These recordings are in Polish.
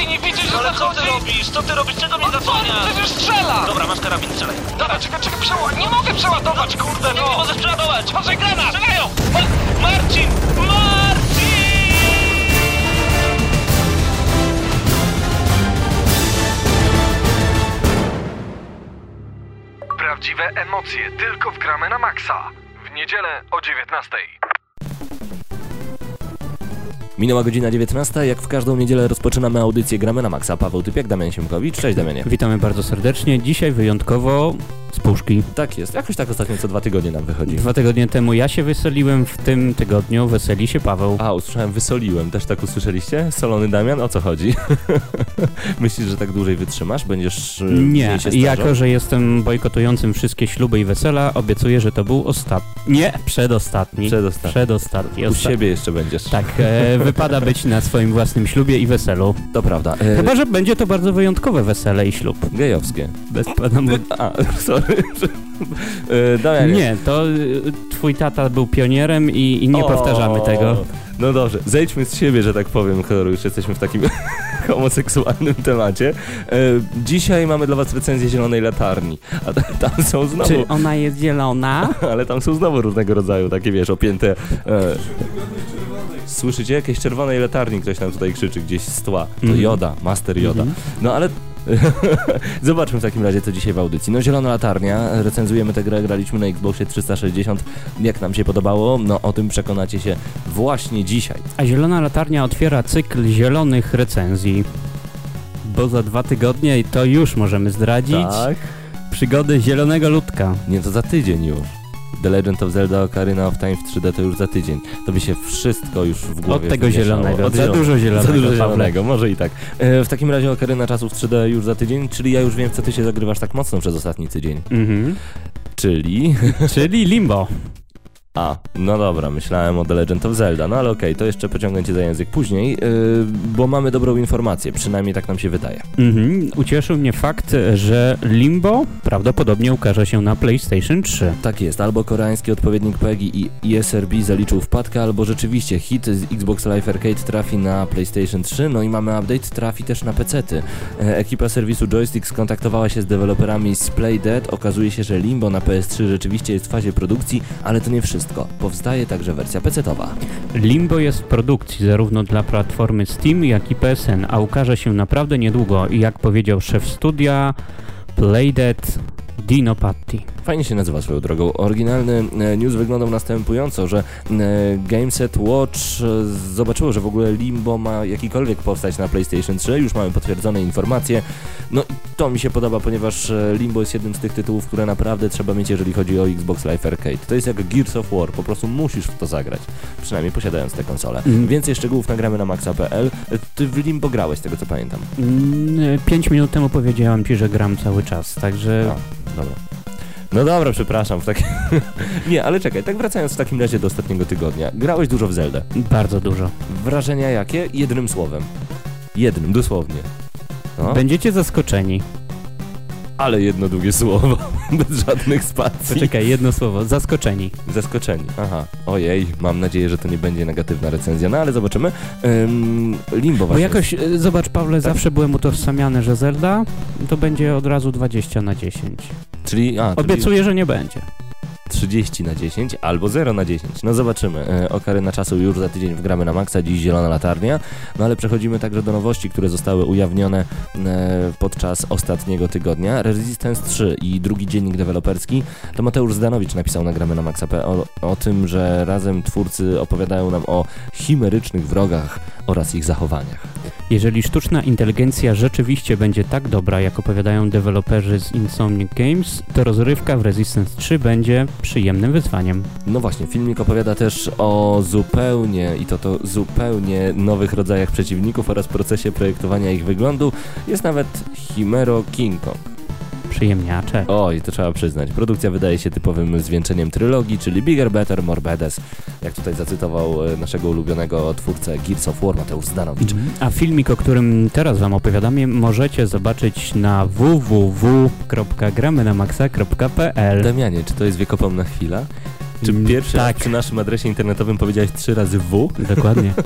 dalej nie widzisz, że Ale co ty zachodzi? robisz? Co ty robisz? Czego mnie On co? zasłaniasz? Przecież strzela! Dobra, masz karabin, strzelaj. Dobra, czekaj, czekaj, przeła... Nie mogę przeładować, kurde, Nie, nie no! możesz przeładować! Patrzaj, granat! Strzelają! Ma Marcin! Marcin! Prawdziwe emocje tylko w gramy na maksa. W niedzielę o 19. Minęła godzina 19, jak w każdą niedzielę rozpoczynamy audycję Gramy na Maxa. Paweł Typiak, Damian Siemkowicz. Cześć Damianie. Witamy bardzo serdecznie. Dzisiaj wyjątkowo z puszki. Tak jest, jakoś tak ostatnio co dwa tygodnie nam wychodzi. Dwa tygodnie temu ja się weseliłem, w tym tygodniu weseli się Paweł. A, usłyszałem, wysoliłem. Też tak usłyszeliście? Solony Damian, o co chodzi? Myślisz, że tak dłużej wytrzymasz? Będziesz y, Nie, jako że jestem bojkotującym wszystkie śluby i wesela, obiecuję, że to był ostatni. Nie, przedostatni. Przedostatni. Przedostatni. U siebie jeszcze będziesz. Tak, e, wypada być na swoim własnym ślubie i weselu. To prawda. E, Chyba, że będzie to bardzo wyjątkowe wesele i ślub. Gejowskie. Bez pana. A, sorry. e, Damianie. Nie, to y, twój tata był pionierem i, i nie O, powtarzamy tego. No dobrze, zejdźmy z siebie, że tak powiem, skoro już jesteśmy w takim homoseksualnym temacie. E, dzisiaj mamy dla was recenzję Zielonej Latarni, a tam są znowu, Czy ona jest zielona? ale tam są znowu różnego rodzaju takie, wiesz, opięte... E, Słyszycie? Jakiejś czerwonej latarni ktoś nam tutaj krzyczy gdzieś z tła. To Mhm. Joda, Master Joda. Mhm. No ale zobaczmy w takim razie co dzisiaj w audycji. No Zielona Latarnia, recenzujemy tę grę, graliśmy na Xboxie 360. Jak nam się podobało? No o tym przekonacie się właśnie dzisiaj. A Zielona Latarnia otwiera cykl zielonych recenzji. Bo za dwa tygodnie i to już możemy zdradzić Tak? przygody Zielonego Ludka. Nie, to za tydzień już. The Legend of Zelda Ocarina of Time w 3D to już za tydzień. To by się wszystko już w głowie Od tego wymieszało. zielonego. Od za dużo zielonego. Za dużo zielonego, może i tak. E, w takim razie Ocarina Czasów 3D już za tydzień, czyli ja już wiem, w co ty się zagrywasz tak mocno przez ostatni tydzień. Mhm. Czyli... Czyli Limbo. A, no dobra, myślałem o The Legend of Zelda, no ale okej, to jeszcze pociągnę cię za język później, yy, bo mamy dobrą informację, przynajmniej tak nam się wydaje. Mhm. Ucieszył mnie fakt, że Limbo prawdopodobnie ukaże się na PlayStation 3. Tak jest, albo koreański odpowiednik PEGI i ESRB zaliczył wpadkę, albo rzeczywiście hit z Xbox Live Arcade trafi na PlayStation 3, no i mamy update, trafi też na PC-ty. E, Ekipa serwisu Joystick skontaktowała się z deweloperami z Playdead, okazuje się, że Limbo na PS3 rzeczywiście jest w fazie produkcji, ale to nie wszystko. Powstaje także wersja PC-towa. Limbo jest w produkcji zarówno dla platformy Steam, jak i PSN, a ukaże się naprawdę niedługo i jak powiedział szef studia Playdead Dino Patti. Fajnie się nazywa swoją drogą. Oryginalny e, news wyglądał następująco, że e, Gameset Watch e, zobaczyło, że w ogóle Limbo ma jakikolwiek powstać na PlayStation 3. Już mamy potwierdzone informacje. No i to mi się podoba, ponieważ Limbo jest jednym z tych tytułów, które naprawdę trzeba mieć, jeżeli chodzi o Xbox Live Arcade. To jest jak Gears of War, po prostu musisz w to zagrać. Przynajmniej posiadając tę konsolę. Mm. Więcej szczegółów nagramy na maxa.pl. Ty w Limbo grałeś, z tego co pamiętam. Mm, Pięć minut temu powiedziałem ci, że gram cały czas, także A, dobra. No dobra, przepraszam. W takim... Nie, ale czekaj, tak wracając w takim razie do ostatniego tygodnia. Grałeś dużo w Zeldę. bardzo dużo. Wrażenia jakie? Jednym słowem. Jednym, dosłownie. No, Będziecie zaskoczeni. ale jedno długie słowo, bez żadnych spacji. Poczekaj, jedno słowo. Zaskoczeni. Zaskoczeni. Aha. Ojej, mam nadzieję, że to nie będzie negatywna recenzja, no ale zobaczymy. Ym, Limbo Bo właśnie. jakoś, e, zobacz Pawle, Tak. zawsze byłem utożsamiany, że Zelda to będzie od razu 20 na 10. Czyli, a, czyli Obiecuję, że nie będzie. 30 na 10 albo 0 na 10. No zobaczymy. E, Okaryna czasu już za tydzień wgramy na maksa, dziś zielona latarnia. No ale przechodzimy także do nowości, które zostały ujawnione e, podczas ostatniego tygodnia. Resistance 3 i drugi dziennik deweloperski. To Mateusz Zdanowicz napisał na gramy na maksa.pl o, o tym, że razem twórcy opowiadają nam o chimerycznych wrogach oraz ich zachowaniach. Jeżeli sztuczna inteligencja rzeczywiście będzie tak dobra, jak opowiadają deweloperzy z Insomniac Games, to rozrywka w Resistance 3 będzie przyjemnym wyzwaniem. No właśnie, filmik opowiada też o zupełnie, i to to zupełnie nowych rodzajach przeciwników oraz procesie projektowania ich wyglądu. Jest nawet Chimero King Kong. Przyjemniacze. Oj, to trzeba przyznać. Produkcja wydaje się typowym zwieńczeniem trylogii, czyli Bigger, Better, More Badass. Jak tutaj zacytował e, naszego ulubionego twórcę Gears of War, Mateusz Zdanowicz. A filmik, o którym teraz wam opowiadamy, możecie zobaczyć na www.gramynamaxa.pl Damianie, czy to jest wiekopomna chwila? Czy Mm, pierwszy tak. raz przy naszym adresie internetowym powiedziałeś trzy razy W? Dokładnie.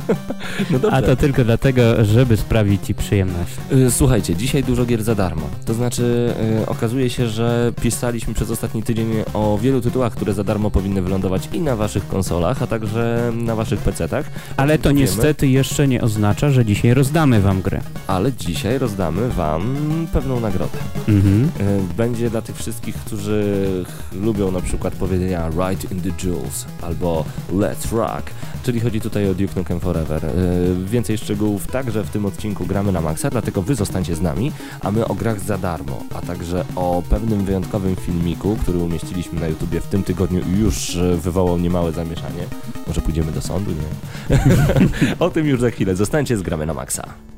No dobrze. A to tylko dlatego, żeby sprawić Ci przyjemność. Y, Słuchajcie, dzisiaj dużo gier za darmo. To znaczy, y, okazuje się, że pisaliśmy przez ostatni tydzień o wielu tytułach, które za darmo powinny wylądować i na waszych konsolach, a także na waszych PC-tach. Ale to Wiemy. niestety jeszcze nie oznacza, że dzisiaj rozdamy Wam grę. Ale dzisiaj rozdamy wam pewną nagrodę. Mhm. Y, Będzie dla tych wszystkich, którzy lubią na przykład powiedzenia Right in the Jewels albo Let's Rock, czyli chodzi tutaj o Duke Nukem Forever. Y, Więcej szczegółów także w tym odcinku gramy na maksa, dlatego wy zostańcie z nami, a my o grach za darmo, a także o pewnym wyjątkowym filmiku, który umieściliśmy na YouTubie w tym tygodniu i już y, wywołał niemałe zamieszanie. Może pójdziemy do sądu, nie? o tym już za chwilę. Zostańcie z gramy na maksa.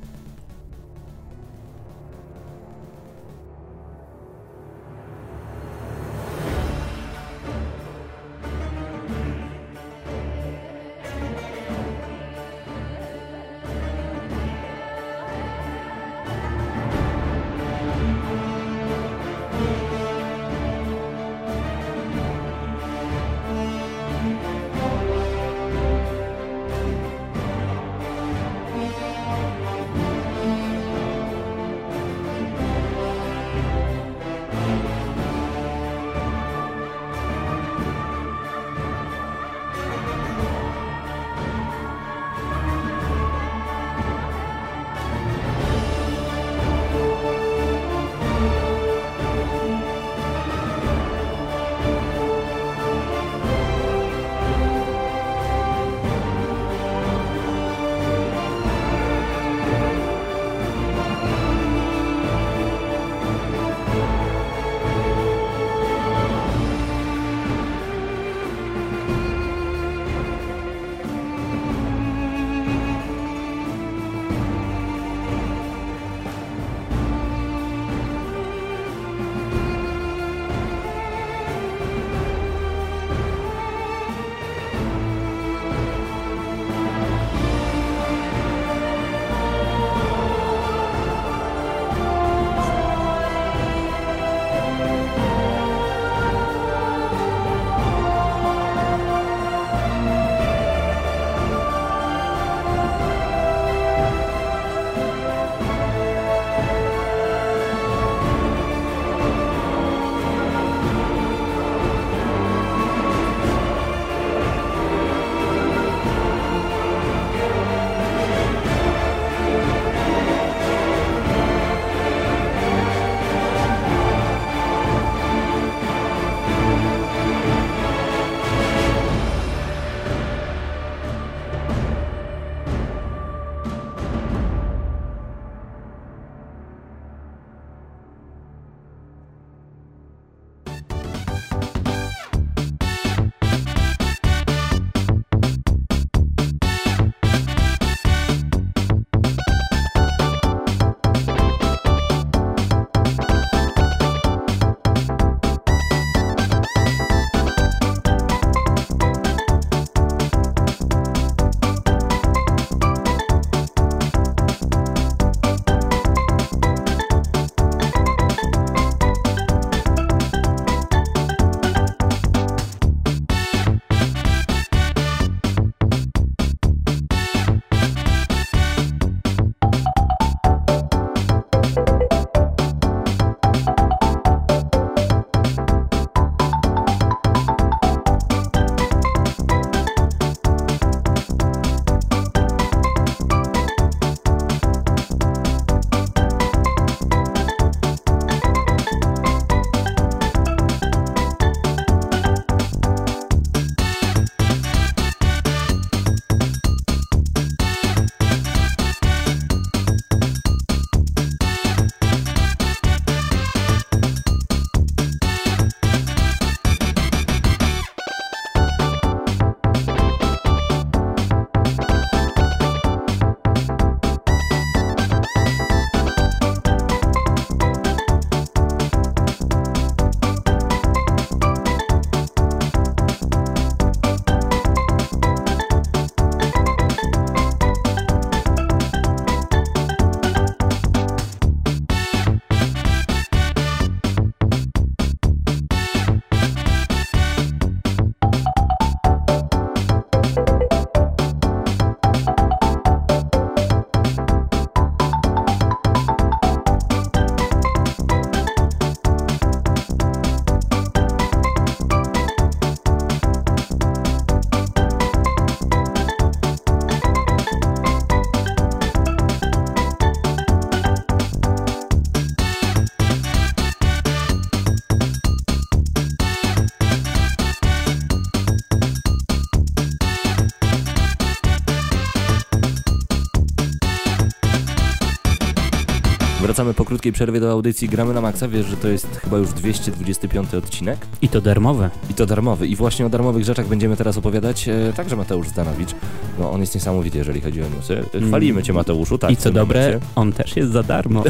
Wracamy po krótkiej przerwie do audycji Gramy na Maxa. Wiesz, że to jest chyba już 225 odcinek I to darmowe. i to darmowy. I właśnie o darmowych rzeczach będziemy teraz opowiadać. E, także Mateusz Zdanowicz. No on jest niesamowity, jeżeli chodzi o newsy. E, Chwalimy cię Mateuszu, tak. Mm. I co dobre, momencie. on też jest za darmo.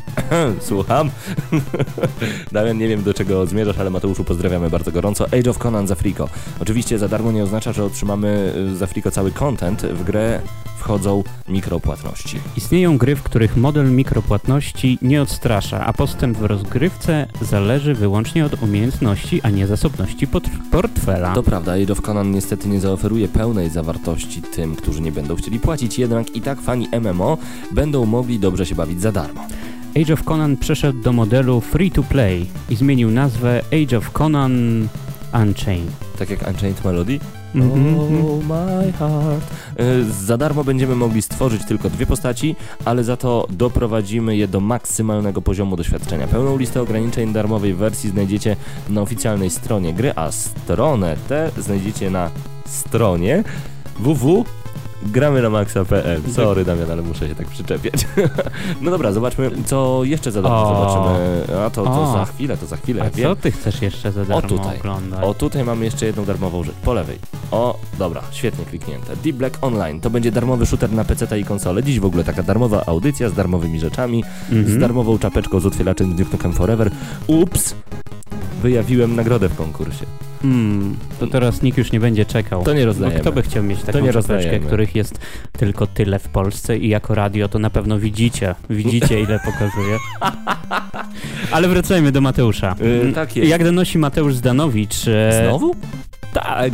Słucham. Damian, nie wiem do czego zmierzasz, ale Mateuszu pozdrawiamy bardzo gorąco. Age of Conan za Friko. Oczywiście za darmo nie oznacza, że otrzymamy y, za Friko cały content. W grę wchodzą mikropłatności. Istnieją gry, w których model mikropłatności nie odstrasza, a postęp w rozgrywce zależy wyłącznie od umiejętności, a nie zasobności port- portfela. To prawda, Age of Conan niestety nie zaoferuje pełnej zawartości tym, którzy nie będą chcieli płacić, jednak i tak fani MMO będą mogli dobrze się bawić za darmo. Age of Conan przeszedł do modelu free to play i zmienił nazwę Age of Conan Unchained. Tak jak Unchained Melody? Mhm. Oh my heart. Y, Za darmo będziemy mogli stworzyć tylko dwie postaci, ale za to doprowadzimy je do maksymalnego poziomu doświadczenia. Pełną listę ograniczeń darmowej wersji znajdziecie na oficjalnej stronie gry, a stronę tę znajdziecie na stronie www. Gramy na maxa.pl. Sorry Damian, ale muszę się tak przyczepiać. no dobra, zobaczmy co jeszcze za darmo O. zobaczymy. A to, to O. za chwilę, to za chwilę. A Wiem. co ty chcesz jeszcze za darmo tutaj. oglądać? O, tutaj mamy jeszcze jedną darmową rzecz. Po lewej. O, dobra, świetnie kliknięte. Deep Black Online to będzie darmowy shooter na PC i konsole. Dziś w ogóle taka darmowa audycja z darmowymi rzeczami, Mhm. z darmową czapeczką z otwieraczem Duke Nukem Forever. Ups! Wyjawiłem nagrodę w konkursie. Hmm, to teraz nikt już nie będzie czekał. To nie Bo rozdajemy. kto by chciał mieć taką czapeczkę, rozdajemy. Których jest tylko tyle w Polsce i jako radio to na pewno widzicie. Widzicie ile pokazuje. Ale wracajmy do Mateusza. Yy, tak jest. Jak donosi Mateusz Zdanowicz... Znowu? Tak,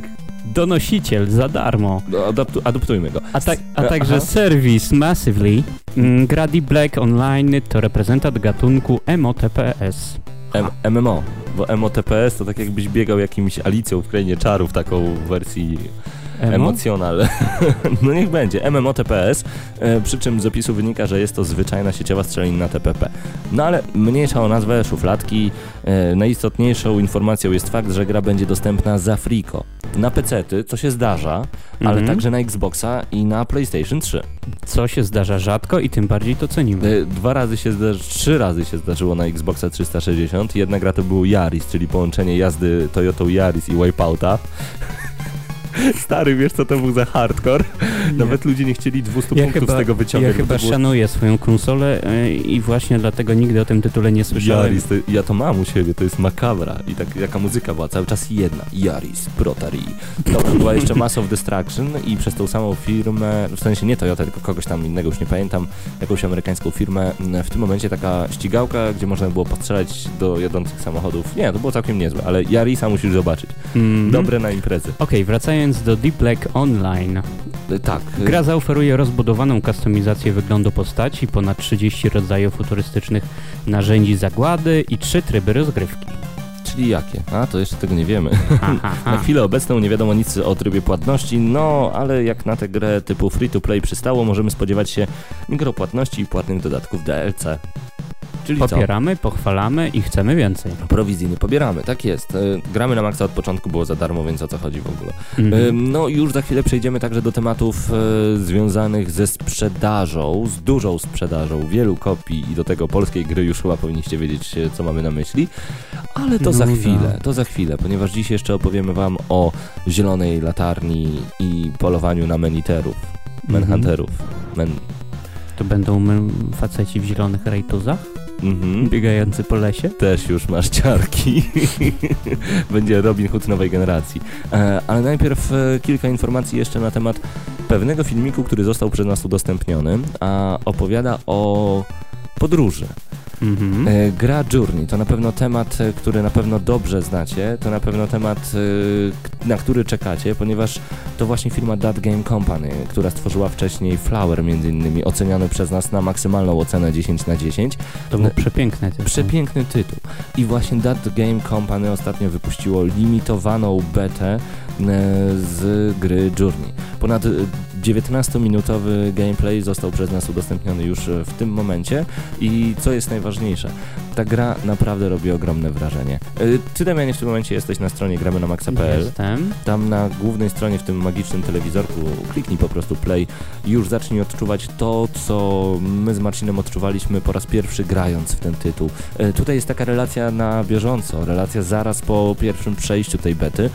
donosiciel za darmo. Adaptu- adoptujmy go. A, tak, a Aha. także serwis Massively. Mm, gra Deep Black Online to reprezentant gatunku MOTPS. M- MMO, bo MOTPS to tak jakbyś biegał jakimś Alicją w Krainie Czarów, taką w wersji Emo? emocjonal. no niech będzie, MMOTPS, e, przy czym z opisu wynika, że jest to zwyczajna sieciowa strzelanina TPP. No ale mniejsza o nazwę szufladki, e, najistotniejszą informacją jest fakt, że gra będzie dostępna za friko. Na PC-ty, co się zdarza, ale Mhm. także na Xboxa i na PlayStation 3. Co się zdarza rzadko i tym bardziej to cenimy. E, Dwa razy się zdarzy, trzy razy się zdarzyło na Xboxa 360. Jedna gra to był Yaris, czyli połączenie jazdy Toyotą Yaris i Wipeouta. Stary, wiesz co to był za hardcore? Nawet ludzie nie chcieli 200 Ja punktów chyba- z tego Ja wyciągnąć. bo chyba to było... szanuję swoją konsolę e, i właśnie dlatego nigdy o tym tytule nie słyszałem. Yaris, to, ja to mam u siebie, to jest makabra i tak jaka muzyka była, cały czas jedna. Yaris, Protari. Dobra, była jeszcze Mass of Destruction i przez tą samą firmę, w sensie nie Toyota, tylko kogoś tam innego, już nie pamiętam, jakąś amerykańską firmę, m, w tym momencie taka ścigałka, gdzie można było postrzelać do jadących samochodów. Nie, to było całkiem niezłe, ale Yarisa musisz zobaczyć. Mhm. Dobre na imprezy. Okej, wracając do Deep Black Online. E, Tak. Gra zaoferuje rozbudowaną kustomizację wyglądu postaci, ponad 30 rodzajów futurystycznych narzędzi zagłady i trzy tryby rozgrywki. Czyli jakie? A, to jeszcze tego nie wiemy. Ha, ha, Na chwilę obecną nie wiadomo nic o trybie płatności, no ale jak na tę grę typu free to play przystało, możemy spodziewać się mikropłatności i płatnych dodatków DLC. Czyli co? Popieramy, pochwalamy i chcemy więcej. Prowizji nie pobieramy, tak jest. E, Gramy na maksa od początku było za darmo, więc o co chodzi w ogóle. Mhm. Ym, No już za chwilę przejdziemy także do tematów e, związanych ze sprzedażą, z dużą sprzedażą wielu kopii i do tego polskiej gry już chyba powinniście wiedzieć, e, co mamy na myśli. Ale to za No chwilę, tak. to za chwilę, ponieważ dziś jeszcze opowiemy wam o zielonej latarni i polowaniu na meniterów, Mhm. menhunterów. Men... To będą faceci w zielonych rejtuzach, Mhm. biegający po lesie? Też już masz ciarki. Będzie Robin Hood nowej generacji. E, ale najpierw e, kilka informacji jeszcze na temat pewnego filmiku, który został przez nas udostępniony, a opowiada o podróży. Mhm. E, gra Journey to na pewno temat, e, który na pewno dobrze znacie, to na pewno temat, e, na który czekacie, ponieważ to właśnie firma That Game Company, która stworzyła wcześniej Flower między innymi, oceniany przez nas na maksymalną ocenę 10 na 10. To był przepiękny tytuł. Przepiękny tytuł. I właśnie That Game Company ostatnio wypuściło limitowaną betę z gry Journey. Ponad e, 19-minutowy gameplay został przez nas udostępniony już e, w tym momencie i co jest najważniejsze, ta gra naprawdę robi ogromne wrażenie. E, Ty, Damianie, w tym momencie jesteś na stronie gramy na maxa.pl. Jestem. Tam na głównej stronie w tym magicznym telewizorku kliknij po prostu play i już zacznij odczuwać to, co my z Marcinem odczuwaliśmy po raz pierwszy grając w ten tytuł. E, Tutaj jest taka relacja na bieżąco, relacja zaraz po pierwszym przejściu tej bety.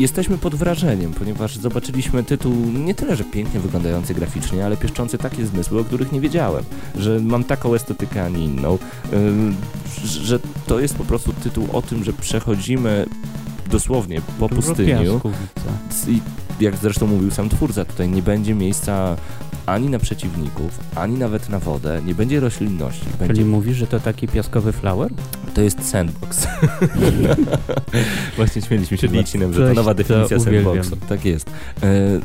Jesteśmy pod wrażeniem, ponieważ zobaczyliśmy tytuł nie tyle, że pięknie wyglądający graficznie, ale pieszczący takie zmysły, o których nie wiedziałem. Że mam taką estetykę, a nie inną. Że to jest po prostu tytuł o tym, że przechodzimy dosłownie po Dużo pustyniu. I jak zresztą mówił sam twórca, tutaj nie będzie miejsca ani na przeciwników, ani nawet na wodę, nie będzie roślinności. Będzie, Czyli mówisz, że to taki piaskowy flower? to jest sandbox. Właśnie śmieliśmy się z Marcinem, że to nowa definicja uwielbiam. sandboxu. Tak jest. E,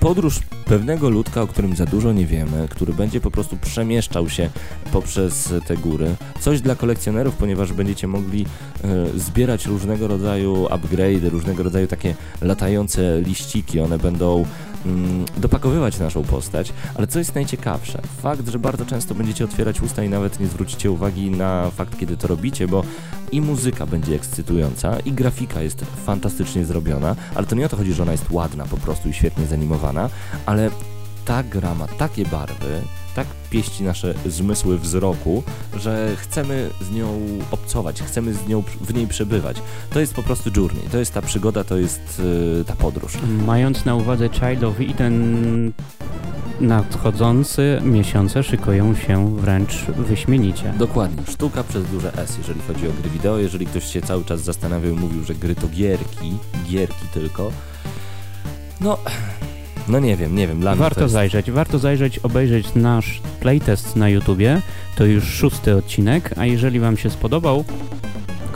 podróż pewnego ludka, o którym za dużo nie wiemy, który będzie po prostu przemieszczał się poprzez te góry. Coś dla kolekcjonerów, ponieważ będziecie mogli e, zbierać różnego rodzaju upgrade, różnego rodzaju takie latające liściki. One będą mm, dopakowywać naszą postać, ale co jest najciekawsze? Fakt, że bardzo często będziecie otwierać usta i nawet nie zwrócicie uwagi na fakt, kiedy to robicie, bo i muzyka będzie ekscytująca, i grafika jest fantastycznie zrobiona, ale to nie o to chodzi, że ona jest ładna po prostu i świetnie zanimowana, ale ta gra ma takie barwy, tak pieści nasze zmysły wzroku, że chcemy z nią obcować, chcemy z nią w niej przebywać. To jest po prostu journey, to jest ta przygoda, to jest yy, ta podróż. Mając na uwadze Child of Eden nadchodzące miesiące szykują się wręcz wyśmienicie. Dokładnie. Sztuka przez duże S, jeżeli chodzi o gry wideo. Jeżeli ktoś się cały czas zastanawiał i mówił, że gry to gierki, gierki tylko, no, no nie wiem, nie wiem. Dla mnie to Warto jest... zajrzeć, warto zajrzeć, obejrzeć nasz playtest na YouTubie. To już szósty odcinek, a jeżeli wam się spodobał,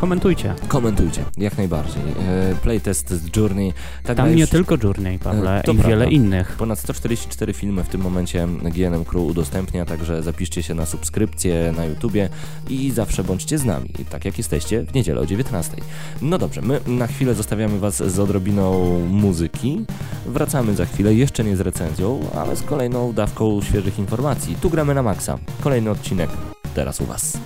komentujcie. Komentujcie, jak najbardziej. E, playtest z Journey. Ta gra Tam nie już tylko Journey, Pawle, E, to i prawda. wiele innych. Ponad 144 filmy w tym momencie GNM Crew udostępnia, także zapiszcie się na subskrypcję na YouTubie i zawsze bądźcie z nami, tak jak jesteście w niedzielę o 19. No dobrze, my na chwilę zostawiamy Was z odrobiną muzyki. Wracamy za chwilę, jeszcze nie z recenzją, ale z kolejną dawką świeżych informacji. Tu gramy na maksa. Kolejny odcinek teraz u Was.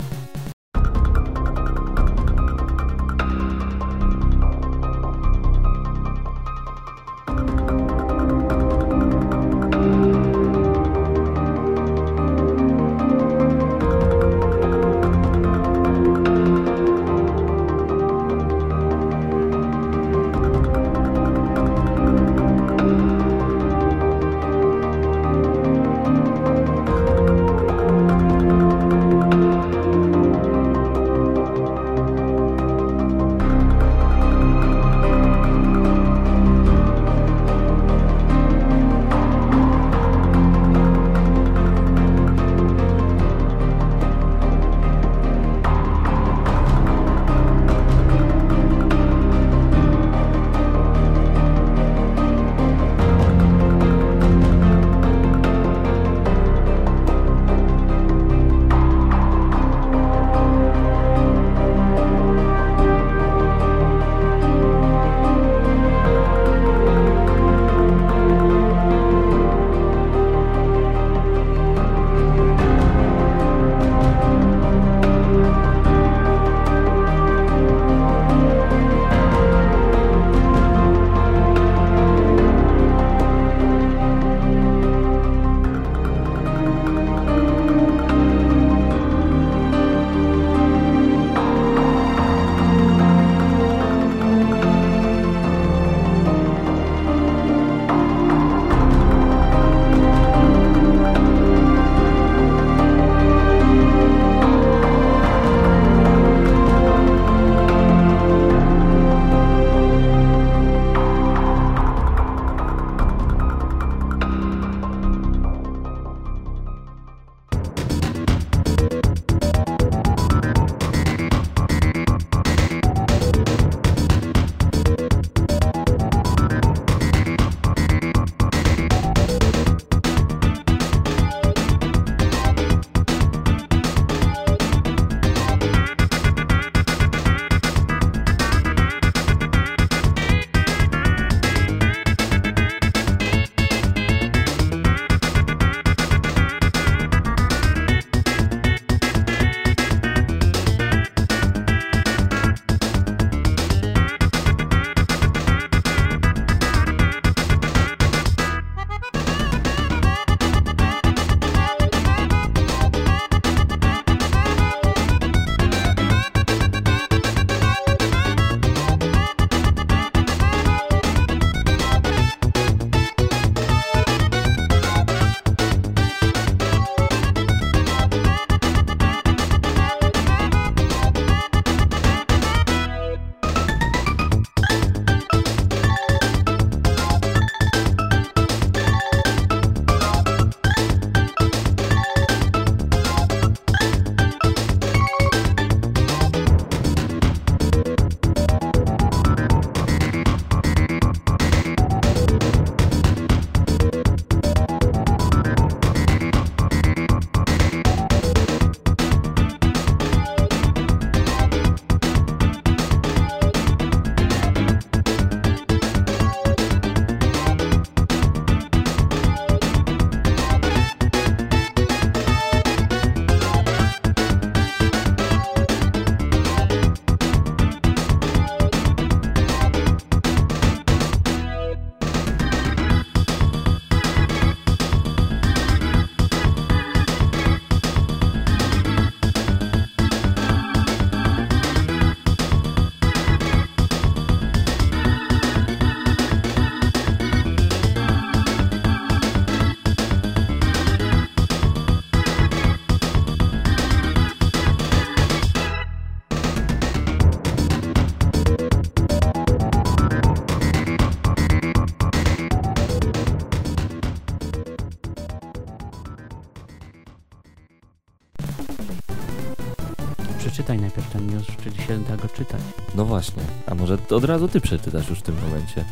Od razu ty przeczytasz już w tym momencie.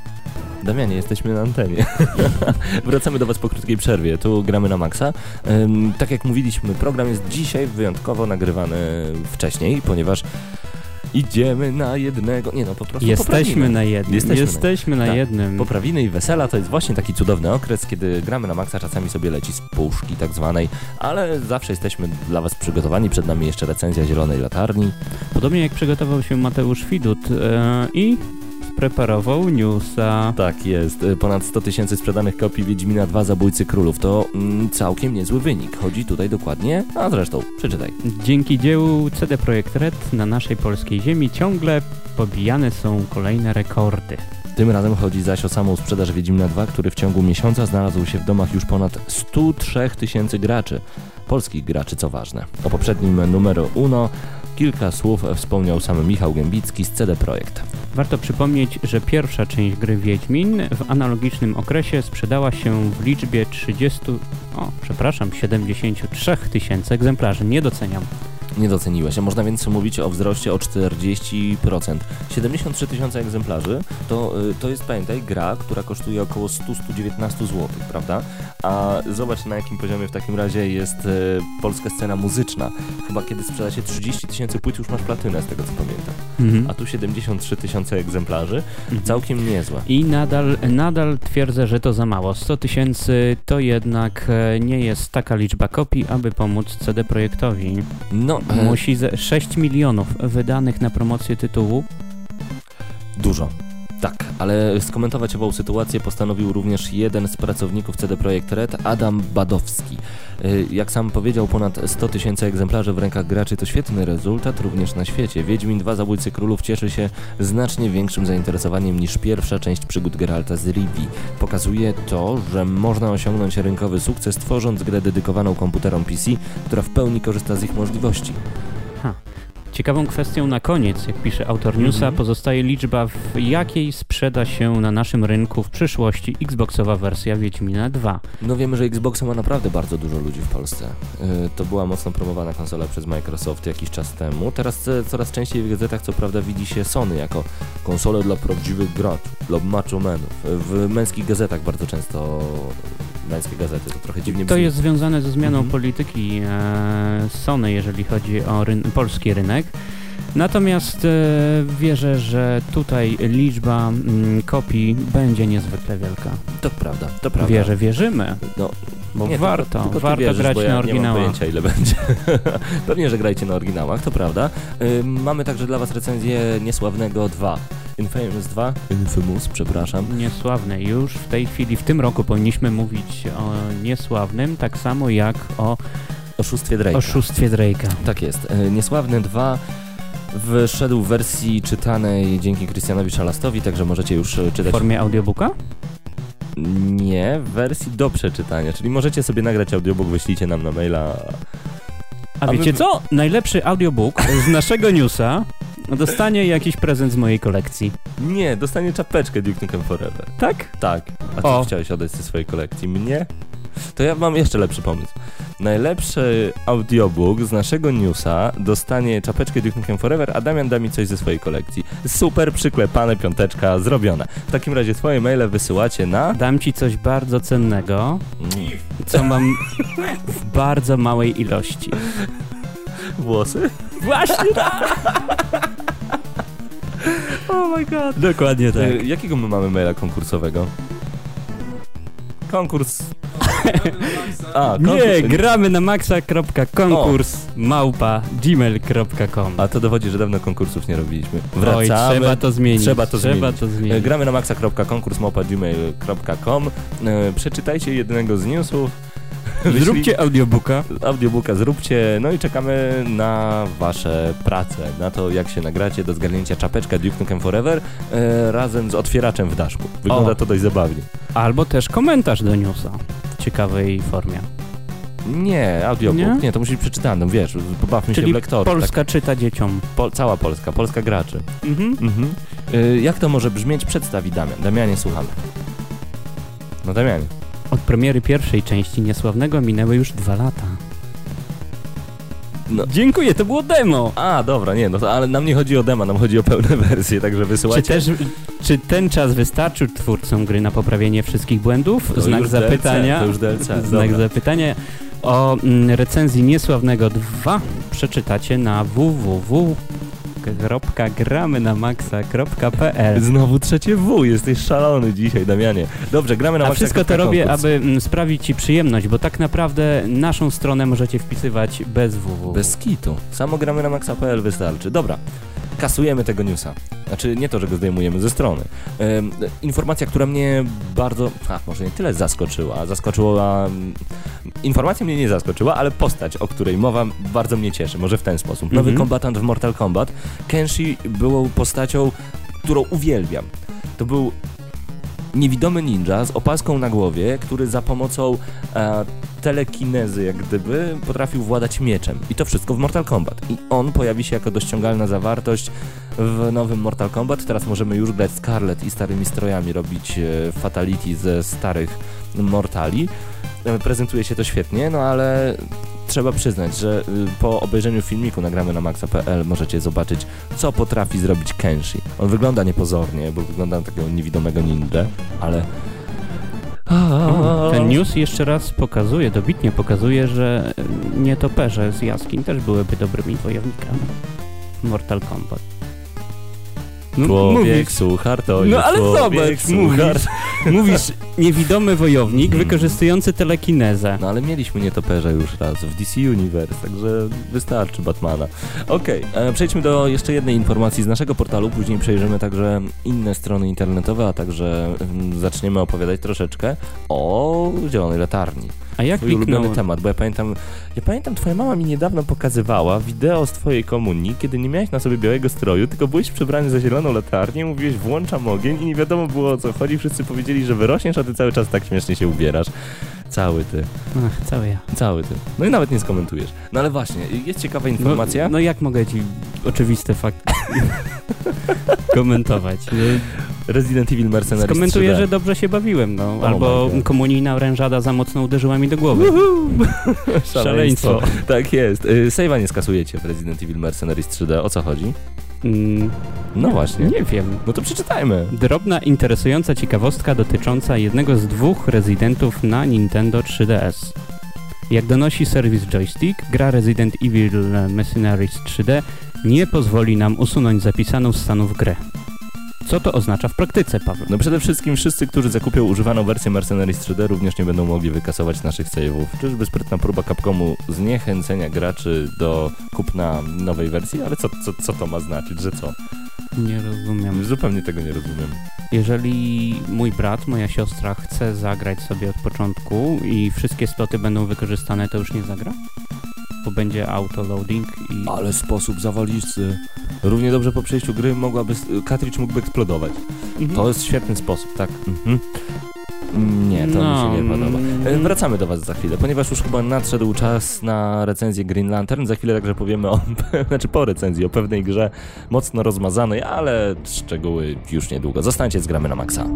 Damianie, jesteśmy na antenie. Wracamy do Was po krótkiej przerwie. Tu gramy na maksa. Tak jak mówiliśmy, program jest dzisiaj wyjątkowo nagrywany wcześniej, ponieważ idziemy na jednego. Nie no, po prostu Jesteśmy poprawimy. na jednym. Jesteśmy Jesteśmy, na- na, tak. jednym. Poprawiny i wesela to jest właśnie taki cudowny okres, kiedy gramy na maksa, czasami sobie leci z puszki tak zwanej, ale zawsze jesteśmy dla Was przygotowani. Przed nami jeszcze recenzja Zielonej Latarni. Podobnie jak przygotował się Mateusz Widut e, i spreparował newsa. Tak jest. Y, Ponad 100 tysięcy sprzedanych kopii Wiedźmina 2 Zabójcy Królów. To mm, całkiem niezły wynik. Chodzi tutaj dokładnie, a zresztą, przeczytaj. Dzięki dziełu CD Projekt Red na naszej polskiej ziemi ciągle pobijane są kolejne rekordy. Tym razem chodzi zaś o samą sprzedaż Wiedźmina 2, który w ciągu miesiąca znalazł się w domach już ponad 103 tysięcy graczy. Polskich graczy, co ważne. O poprzednim numeru UNO kilka słów wspomniał sam Michał Gębicki z CD Projekt. Warto przypomnieć, że pierwsza część gry Wiedźmin w analogicznym okresie sprzedała się w liczbie 30, o przepraszam, 73 tysięcy egzemplarzy. Nie doceniam. Nie doceniłeś, a można więc mówić o wzroście o 40%. 73 tysiące egzemplarzy to, y, to jest, pamiętaj, gra, która kosztuje około 100-119 zł, prawda? A zobacz na jakim poziomie w takim razie jest y, polska scena muzyczna. Chyba kiedy sprzeda się 30 tysięcy płyt już masz platynę, z tego co pamiętam. Mhm. A tu 73 tysiące egzemplarzy, całkiem niezłe. I nadal, nadal twierdzę, że to za mało. 100 tysięcy to jednak e, nie jest taka liczba kopii, aby pomóc CD Projektowi. No, Musi ze 6 milionów wydanych na promocję tytułu. Dużo. Tak, ale skomentować ową sytuację postanowił również jeden z pracowników CD Projekt Red, Adam Badowski. Y, Jak sam powiedział, ponad 100 tysięcy egzemplarzy w rękach graczy to świetny rezultat również na świecie. Wiedźmin 2 Zabójcy Królów cieszy się znacznie większym zainteresowaniem niż pierwsza część przygód Geralta z Rivii. Pokazuje to, że można osiągnąć rynkowy sukces tworząc grę dedykowaną komputerom PC, która w pełni korzysta z ich możliwości. Ciekawą kwestią na koniec, jak pisze autor newsa, Mhm. pozostaje liczba, w jakiej sprzeda się na naszym rynku w przyszłości Xboxowa wersja Wiedźmina 2. No wiemy, że Xboxa ma naprawdę bardzo dużo ludzi w Polsce. Yy, to była mocno promowana konsola przez Microsoft jakiś czas temu. Teraz e, coraz częściej w gazetach co prawda widzi się Sony jako konsolę dla prawdziwych graczy, dla macho menów. W męskich gazetach bardzo często gazety, to trochę dziwnie To brzmi. jest związane ze zmianą Mhm. polityki e, Sony, jeżeli chodzi o ryn- polski rynek. Natomiast e, wierzę, że tutaj liczba mm, kopii będzie niezwykle wielka. To prawda, to prawda. Wierzę, wierzymy, No, bo Nie, warto, tylko, tylko ty warto wierzysz, grać ja na Nie mam oryginałach. pojęcia ile będzie. Pewnie, że grajcie na oryginałach, to prawda. Ym, mamy także dla was recenzję Niesławnego 2. Infamous 2? Infamous, przepraszam. Niesławny. Już w tej chwili, w tym roku powinniśmy mówić o niesławnym, tak samo jak o Oszustwie Drake'a. oszustwie Drake'a. Tak jest. E, Niesławny 2 wyszedł w wersji czytanej dzięki Krystianowi Szalastowi, także możecie już e, W czytać. formie audiobooka? Nie, w wersji do przeczytania, czyli możecie sobie nagrać audiobook, wyślijcie nam na maila. A, A wiecie my- co? Najlepszy audiobook z naszego newsa dostanie jakiś prezent z mojej kolekcji. Nie, dostanie czapeczkę Duke Nukem Forever. Tak? Tak. A co O. chciałeś oddać ze swojej kolekcji? Mnie? To ja mam jeszcze lepszy pomysł. Najlepszy audiobook z naszego newsa dostanie czapeczkę Duke Nukem Forever, a Damian da mi coś ze swojej kolekcji. Super przyklepane, piąteczka, zrobione. W takim razie swoje maile wysyłacie na... Dam ci coś bardzo cennego, co mam w bardzo małej ilości. Włosy? Właśnie tak! Oh my god. Dokładnie tak. E, jakiego my mamy maila konkursowego? Konkurs... A, konkurs... Nie, gramy na maxa.konkurs małpa gmail.com A to dowodzi, że dawno konkursów nie robiliśmy. Oj, Wracamy. trzeba to zmienić. Trzeba to trzeba zmienić. To zmienić. Gramy na maxa.konkurs.gmail.com e, Przeczytajcie jednego z newsów. Zróbcie audiobooka. Audiobooka zróbcie, no i czekamy na wasze prace, na to jak się nagracie do zgarnięcia czapeczka Duke Nukem Forever e, razem z otwieraczem w daszku. Wygląda O. to dość zabawnie. Albo też komentarz do newsa w ciekawej formie. Nie, audiobook, Nie? nie, to musi być przeczytane, wiesz, pobawmy się Czyli w lektorów. Polska czyta dzieciom. Tak, po, cała Polska, Polska graczy. Mhm. Mhm. E, jak to może brzmieć? Przedstawi Damian. Damianie, słuchamy. No Damianie. Od premiery pierwszej części Niesławnego minęły już dwa lata. No. Dziękuję, to było demo. A, dobra, nie, no to, ale nam nie chodzi o demo, nam chodzi o pełne wersje, także Czy, wysyłajcie. też, czy ten czas wystarczył twórcom gry na poprawienie wszystkich błędów? To Znak zapytania. DLC, to już DLC, Znak dobra. zapytania. O mm, recenzji Niesławnego 2 przeczytacie na www.gramy-na-maxa.pl Znowu trzecie W, jesteś szalony dzisiaj, Damianie. Dobrze, gramy na A maksa wszystko to robię, konkurs. aby mm, sprawić Ci przyjemność, bo tak naprawdę naszą stronę możecie wpisywać bez www. Bez kitu. Samo gramy na maxa.pl wystarczy. Dobra. Kasujemy tego newsa. Znaczy, nie to, że go zdejmujemy ze strony. Ym, informacja, która mnie bardzo, a może nie tyle zaskoczyła, zaskoczyła, mm, informacja mnie nie zaskoczyła, ale postać, o której mowa, bardzo mnie cieszy. Może w ten sposób. Nowy Mhm. kombatant w Mortal Kombat. Kenshi był postacią, którą uwielbiam. To był niewidomy ninja z opaską na głowie, który za pomocą e, telekinezy, jak gdyby, potrafił władać mieczem. I to wszystko w Mortal Kombat. I on pojawi się jako dościągalna zawartość w nowym Mortal Kombat. Teraz możemy już grać Scarlet i starymi strojami, robić e, fatality ze starych Mortali. E, prezentuje się to świetnie, no ale trzeba przyznać, że y, po obejrzeniu filmiku nagramy na maxa.pl możecie zobaczyć, co potrafi zrobić Kenshi. On wygląda niepozornie, bo wygląda na takiego niewidomego ninja, ale... Ten news jeszcze raz pokazuje, dobitnie pokazuje, że nietoperze z jaskiń też byłyby dobrymi wojownikami. Mortal Kombat. No, Człowiek suchar to No, ale zobacz, mówisz. suchar. mówisz niewidomy wojownik Mhm. wykorzystujący telekinezę. No ale mieliśmy nietoperza już raz w DC Universe, także wystarczy Batmana. Okej, e, przejdźmy do jeszcze jednej informacji z naszego portalu, później przejrzymy także inne strony internetowe, a także mm, zaczniemy opowiadać troszeczkę o Zielonej Latarni. A jak Twój ulubiony temat, bo ja pamiętam, ja pamiętam, twoja mama mi niedawno pokazywała wideo z twojej komunii, kiedy nie miałeś na sobie białego stroju, tylko byłeś przebrany za zieloną latarnię, mówiłeś włączam ogień i nie wiadomo było o co chodzi, wszyscy powiedzieli, że wyrośniesz, a ty cały czas tak śmiesznie się ubierasz. Cały ty, Ach, cały ja. cały ty. No i nawet nie skomentujesz. No ale właśnie, jest ciekawa informacja. No, no jak mogę ci oczywisty fakt komentować? Resident Evil Mercenaries Skomentuję, 3D. że dobrze się bawiłem, no. Oh Albo komunijna rężada za mocno uderzyła mi do głowy. Szaleństwo. Tak jest. Y, Save'a nie skasujecie w Resident Evil Mercenaries 3D. O co chodzi? Mm, No właśnie. Nie wiem. No to przeczytajmy. Drobna, interesująca ciekawostka dotycząca jednego z dwóch rezydentów na Nintendo 3DS. Jak donosi serwis Joystick, gra Resident Evil Mercenaries 3D nie pozwoli nam usunąć zapisaną z stanów grę. Co to oznacza w praktyce, Paweł? No przede wszystkim wszyscy, którzy zakupią używaną wersję Mercenaries 3D również nie będą mogli wykasować naszych save'ów. Czyżby sprytna próba Capcomu zniechęcenia graczy do kupna nowej wersji? Ale co, co, co to ma znaczyć, że co? Nie rozumiem. Zupełnie tego nie rozumiem. Jeżeli mój brat, moja siostra chce zagrać sobie od początku i wszystkie sloty będą wykorzystane, to już nie zagra? Bo będzie autoloading i... Ale sposób zawalisty. Równie dobrze po przejściu gry mogłaby, cartridge mógłby eksplodować. Mhm. To jest świetny sposób, tak. Mhm. Nie, to No, mi się nie podoba. E. Wracamy do Was za chwilę, ponieważ już chyba nadszedł czas na recenzję Green Lantern. Za chwilę także powiemy o, znaczy po recenzji, o pewnej grze mocno rozmazanej, ale szczegóły już niedługo. Zostańcie z gramy na maksa.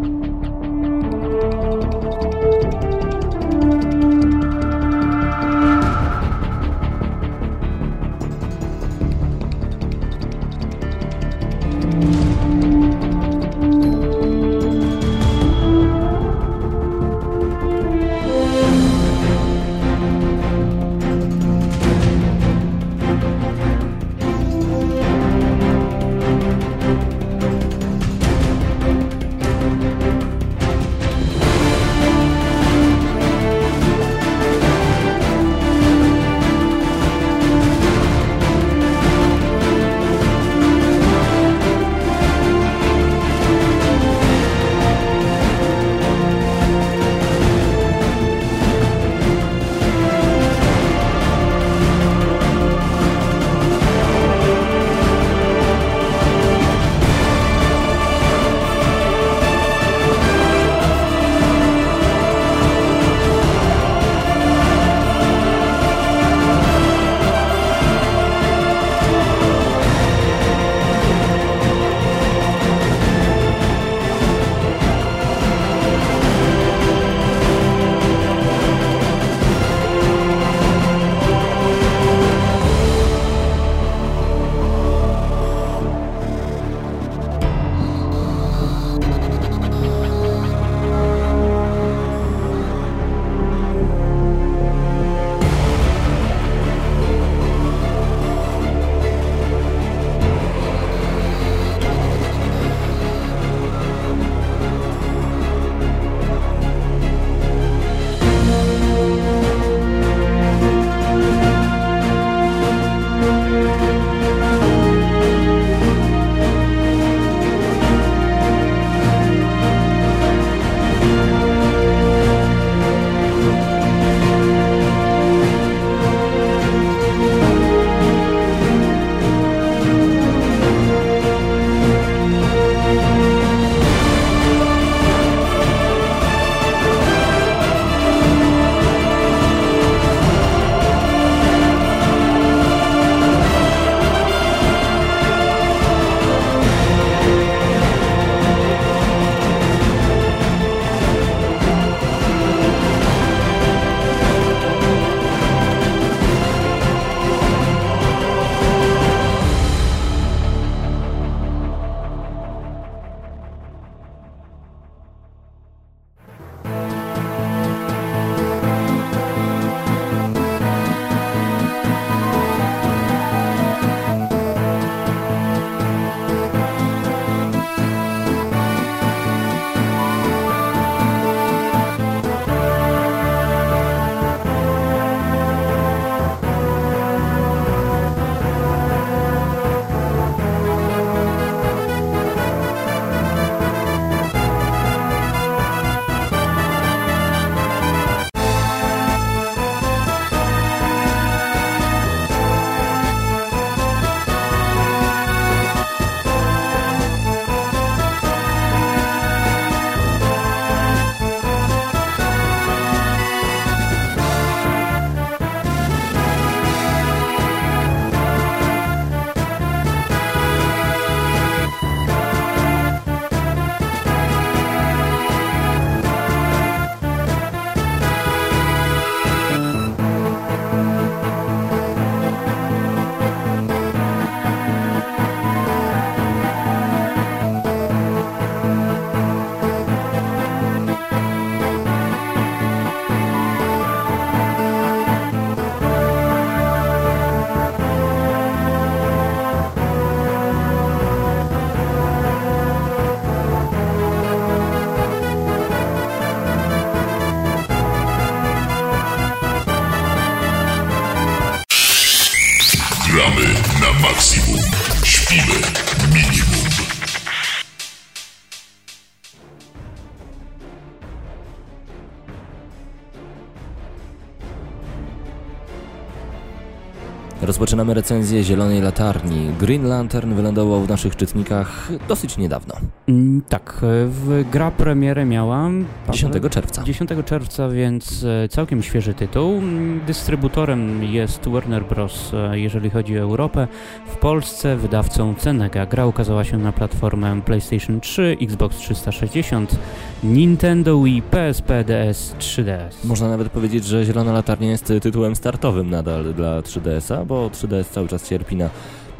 Rozpoczynamy recenzję Zielonej Latarni. Green Lantern wylądował w naszych czytnikach dosyć niedawno, tak, e, w gra premierę miałam... 10 czerwca. 10 czerwca, więc e, całkiem świeży tytuł. Mm, Dystrybutorem jest Warner Bros., e, jeżeli chodzi o Europę. W Polsce wydawcą Cenega. Gra ukazała się na platformę PlayStation 3, Xbox 360, Nintendo Wii, PSP, DS, 3DS. Można nawet powiedzieć, że Zielona Latarnia jest tytułem startowym nadal dla 3DS-a, bo 3DS cały czas cierpi na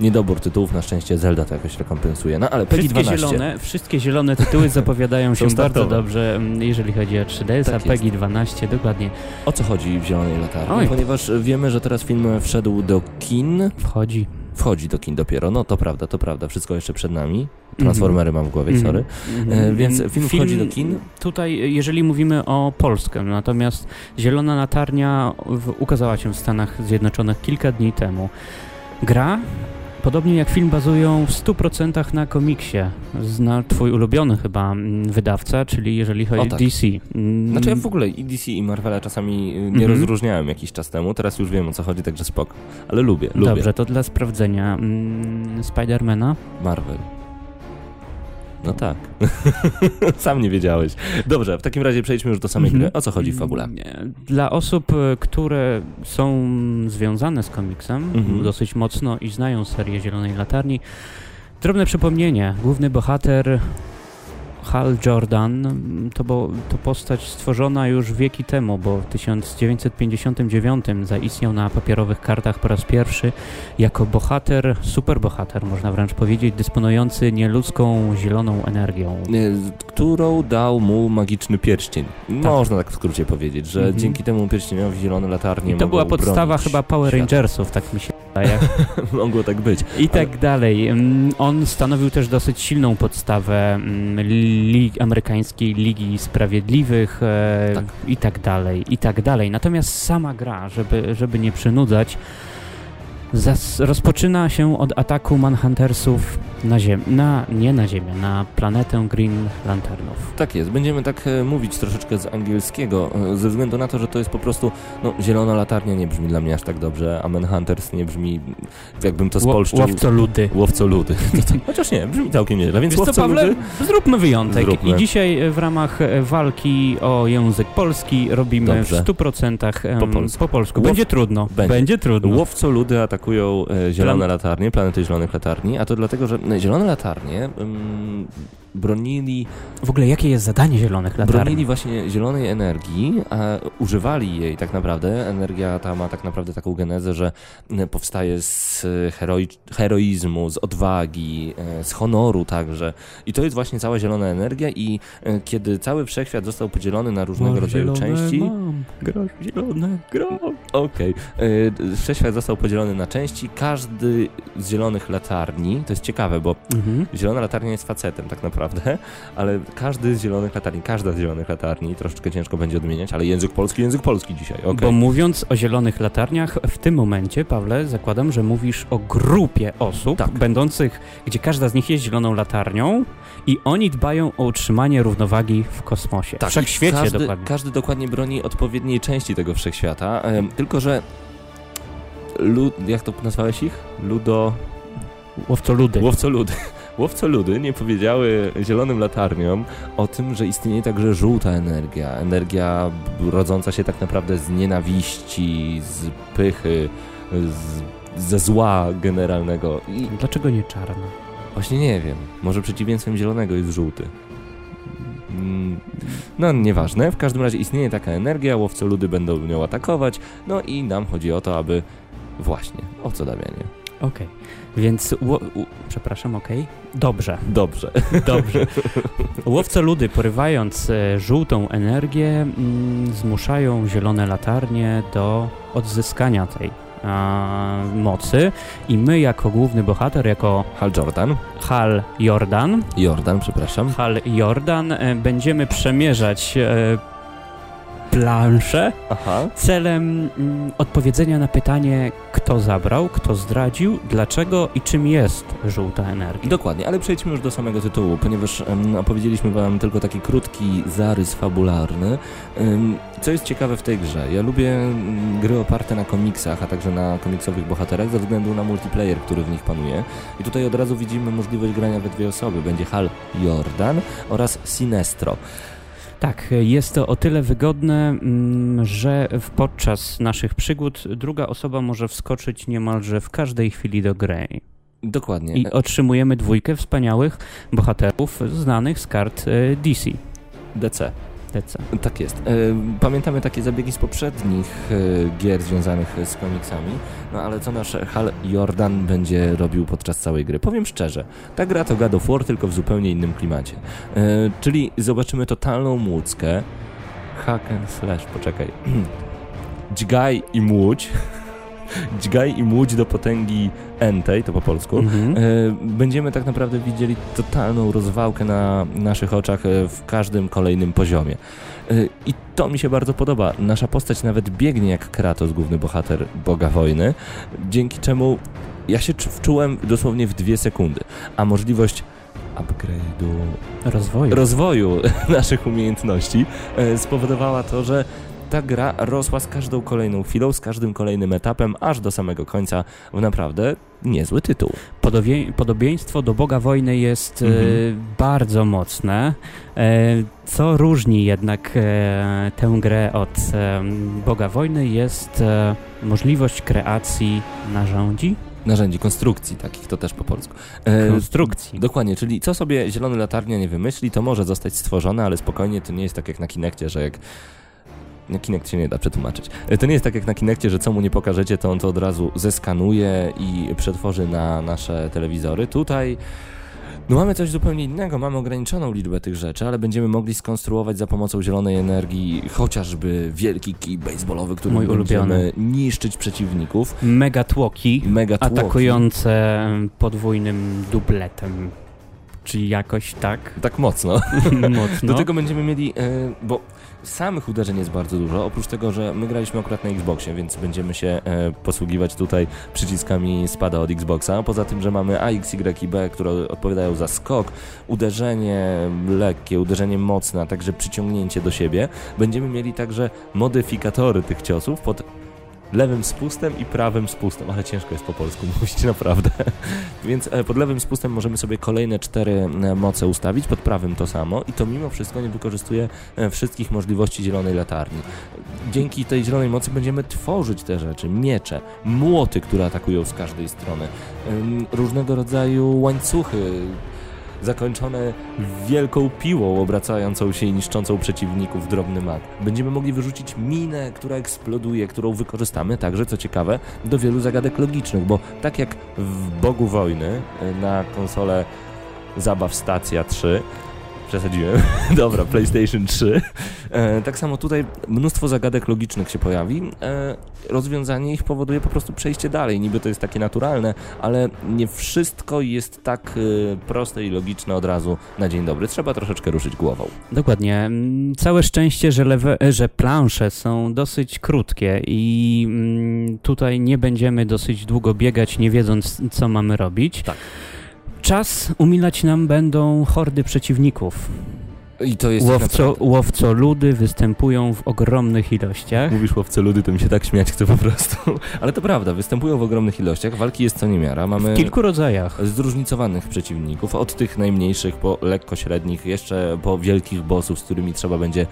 niedobór tytułów. Na szczęście Zelda to jakoś rekompensuje. No ale PEGI Wszystkie 12. zielone, wszystkie zielone tytuły zapowiadają się bardzo dobrze, mm, jeżeli chodzi o 3DS, Tak a. PEGI 12, dokładnie. O co chodzi w Zielonej Latarni? Oj. Ponieważ wiemy, że teraz film wszedł do kin. Wchodzi. Wchodzi do kin dopiero. No to prawda, to prawda. Wszystko jeszcze przed nami. Transformery mam w głowie, Mhm. sorry. Mhm. E, więc film wchodzi do kin? Tutaj, jeżeli mówimy o Polskę, natomiast Zielona Latarnia w, ukazała się w Stanach Zjednoczonych kilka dni temu. Gra, podobnie jak film, bazują w 100% na komiksie. Zna twój ulubiony chyba mm, wydawca, czyli jeżeli chodzi O tak. DC. Mm, Znaczy ja w ogóle i DC i Marvela czasami nie Mhm. rozróżniałem jakiś czas temu, teraz już wiem o co chodzi, także spoko. Ale lubię, lubię Dobrze, to dla sprawdzenia. Mm, Spidermana? Marvel. No tak. Sam nie wiedziałeś. Dobrze, w takim razie przejdźmy już do samej Mhm. gry. O co chodzi w fabule? Dla osób, e, które są związane z komiksem Mhm. dosyć mocno i znają serię Zielonej Latarni, drobne przypomnienie. Główny bohater Hal Jordan mm, to, bo, to postać stworzona już wieki temu, bo w 1959 zaistniał na papierowych kartach po raz pierwszy jako bohater, superbohater można wręcz powiedzieć, dysponujący nieludzką zieloną energią. Którą dał mu magiczny pierścień. Można tak w skrócie powiedzieć, że Mhm. dzięki temu pierścieniowi zielone latarnie I to była podstawa chyba Power. Rangersów, tak mi się wydaje. Mogło tak być. I tak dalej. Mm, On stanowił też dosyć silną podstawę mm, li amerykańskiej Ligi Sprawiedliwych e, Tak. i tak dalej, i tak dalej. Natomiast sama gra, żeby, żeby nie przynudzać, zas- rozpoczyna się od ataku Manhuntersów na Ziemię, na, nie na Ziemię, na planetę Green Lanternów. Tak jest, będziemy tak e, mówić troszeczkę z angielskiego, e, ze względu na to, że to jest po prostu, no, zielona latarnia nie brzmi dla mnie aż tak dobrze, a Manhunters nie brzmi, jakbym to spolszczył. Łowcoludy. Łowcoludy. Chociaż nie, brzmi całkiem nieźle, więc Wiesz co, Pawle? Zróbmy wyjątek. Zróbmy. I dzisiaj e, w ramach walki o język polski robimy Dobrze. w 100% em, Po polsku. po polsku. Łow- Będzie trudno. Będzie. Będzie, trudno. Łowcoludy atakują e, zielone latarnie, planety zielonych latarni, a to dlatego, że e, zielone latarnie mm, bronili W ogóle jakie jest zadanie zielonych latarni? Bronili właśnie zielonej energii, a używali jej tak naprawdę. Energia ta ma tak naprawdę taką genezę, że m, powstaje z e, heroi heroizmu, z odwagi, e, z honoru także. I to jest właśnie cała zielona energia i e, kiedy cały wszechświat został podzielony na różnego Masz rodzaju części... Mam, grosz zielone, grosz. Okej. E, Wszechświat został podzielony na części. Każdy z zielonych latarni, to jest ciekawe, bo Mhm. Zielona latarnia jest facetem tak naprawdę, ale każdy z zielonych latarni, każda z zielonych latarni, troszeczkę ciężko będzie odmieniać, ale język polski, język polski dzisiaj, okej. Bo mówiąc o zielonych latarniach, w tym momencie, Pawle, zakładam, że mówisz o grupie osób, Tak. będących, gdzie każda z nich jest zieloną latarnią i oni dbają o utrzymanie równowagi w kosmosie. Tak, wszechświecie każdy, dokładnie. Każdy dokładnie broni odpowiedniej części tego wszechświata, tylko że lud, jak to nazwałeś ich? Ludo... Łowcoludy. Łowcoludy. Łowcoludy nie powiedziały zielonym latarniom o tym, że istnieje także żółta energia. Energia rodząca się tak naprawdę z nienawiści, z pychy, z, ze zła generalnego. I Dlaczego nie czarna? właśnie nie wiem, może przeciwieństwem zielonego jest żółty. Mm, No, nieważne. W każdym razie istnieje taka energia, łowcoludy będą nią atakować, no i nam chodzi o to, aby... Właśnie, o co Damianie? Okej. Więc, u, przepraszam, okej? Dobrze, Dobrze. dobrze. Łowcoludy, porywając e, żółtą energię, mm, zmuszają zielone latarnie do odzyskania tej a, mocy i my jako główny bohater, jako Hal Jordan. Hal Jordan, Jordan, przepraszam. Hal Jordan, e, będziemy przemierzać e, planszę Aha. celem mm, odpowiedzenia na pytanie, kto zabrał, kto zdradził, dlaczego i czym jest żółta energia. Dokładnie, ale przejdźmy już do samego tytułu, ponieważ em, opowiedzieliśmy wam tylko taki krótki zarys fabularny. Em, co jest ciekawe w tej grze? Ja lubię mm, gry oparte na komiksach, a także na komiksowych bohaterach ze względu na multiplayer, który w nich panuje. I tutaj od razu widzimy możliwość grania we dwie osoby. Będzie Hal Jordan oraz Sinestro. Tak, jest to o tyle wygodne, mm, że podczas naszych przygód druga osoba może wskoczyć niemalże w każdej chwili do gry. Dokładnie. I otrzymujemy dwójkę wspaniałych bohaterów znanych z kart e, DC. DC. DC. Tak jest. E, Pamiętamy takie zabiegi z poprzednich e, gier związanych z komiksami, no ale co nasz Hal Jordan będzie robił podczas całej gry? Powiem szczerze, ta gra to God of War, tylko w zupełnie innym klimacie. E, Czyli zobaczymy totalną młódzkę, hack and slash, poczekaj, dźgaj i młódź, dźgaj i młódź do potęgi entej, to po polsku, Mhm. E, Będziemy tak naprawdę widzieli totalną rozwałkę na naszych oczach e, w każdym kolejnym poziomie. E, I to mi się bardzo podoba. Nasza postać nawet biegnie jak Kratos, główny bohater Boga Wojny, dzięki czemu ja się czu- wczułem dosłownie w dwie sekundy. A możliwość upgrade'u Rozwoju. rozwoju naszych umiejętności spowodowała to, że ta gra rosła z każdą kolejną chwilą, z każdym kolejnym etapem, aż do samego końca w naprawdę niezły tytuł. Podobie, podobieństwo do Boga Wojny jest e, Mhm. bardzo mocne, e, co różni jednak e, tę grę od Boga Wojny jest możliwość kreacji narzędzi, Narzędzi konstrukcji takich, to też po polsku. E, konstrukcji. Dokładnie, czyli co sobie zielony latarnia nie wymyśli, to może zostać stworzone, ale spokojnie, to nie jest tak jak na Kinekcie, że jak... Na Kinect się nie da przetłumaczyć. E, To nie jest tak jak na Kinekcie, że co mu nie pokażecie, to on to od razu zeskanuje i przetworzy na nasze telewizory. Tutaj no mamy coś zupełnie innego, mamy ograniczoną liczbę tych rzeczy, ale będziemy mogli skonstruować za pomocą zielonej energii chociażby wielki kij baseballowy, który Mój będziemy ulubiony. niszczyć przeciwników. Mega tłoki Mega tłoki. atakujące podwójnym dubletem. Czyli jakoś tak Tak mocno. mocno. Do tego będziemy mieli, e, bo samych uderzeń jest bardzo dużo, oprócz tego, że my graliśmy akurat na Xboxie, więc będziemy się e, posługiwać tutaj przyciskami spada od Xboxa. Poza tym, że mamy A, X, Y i B, które odpowiadają za skok, uderzenie lekkie, uderzenie mocne, a także przyciągnięcie do siebie. Będziemy mieli także modyfikatory tych ciosów pod lewym spustem i prawym spustem, ale ciężko jest po polsku mówić, naprawdę. Więc e, pod lewym spustem możemy sobie kolejne cztery e, moce ustawić, pod prawym to samo i to mimo wszystko nie wykorzystuje e, wszystkich możliwości zielonej latarni. Dzięki tej zielonej mocy będziemy tworzyć te rzeczy, miecze, młoty, które atakują z każdej strony, różnego rodzaju łańcuchy, zakończone wielką piłą obracającą się i niszczącą przeciwników drobny mak. Będziemy mogli wyrzucić minę, która eksploduje, którą wykorzystamy także, co ciekawe, do wielu zagadek logicznych, bo tak jak w Bogu Wojny na konsolę Zabaw Stacja 3 Przesadziłem. Dobra, PlayStation 3. E, tak samo tutaj mnóstwo zagadek logicznych się pojawi. E, rozwiązanie ich powoduje po prostu przejście dalej. Niby to jest takie naturalne, ale nie wszystko jest tak e, proste i logiczne od razu na dzień dobry. Trzeba troszeczkę ruszyć głową. Dokładnie. Mm, Całe szczęście, że, lewe, że plansze są dosyć krótkie i mm, tutaj nie będziemy dosyć długo biegać, nie wiedząc, co mamy robić. Tak. Czas umilać nam będą hordy przeciwników. I to jest Łowco, naprawdę... łowcoludy występują w ogromnych ilościach. Mówisz łowce ludy, to mi się tak śmiać chce po prostu. Ale to prawda, występują w ogromnych ilościach, walki jest co niemiara. Mamy W kilku rodzajach. zróżnicowanych przeciwników, od tych najmniejszych po lekko średnich, jeszcze po wielkich bossów, z którymi trzeba będzie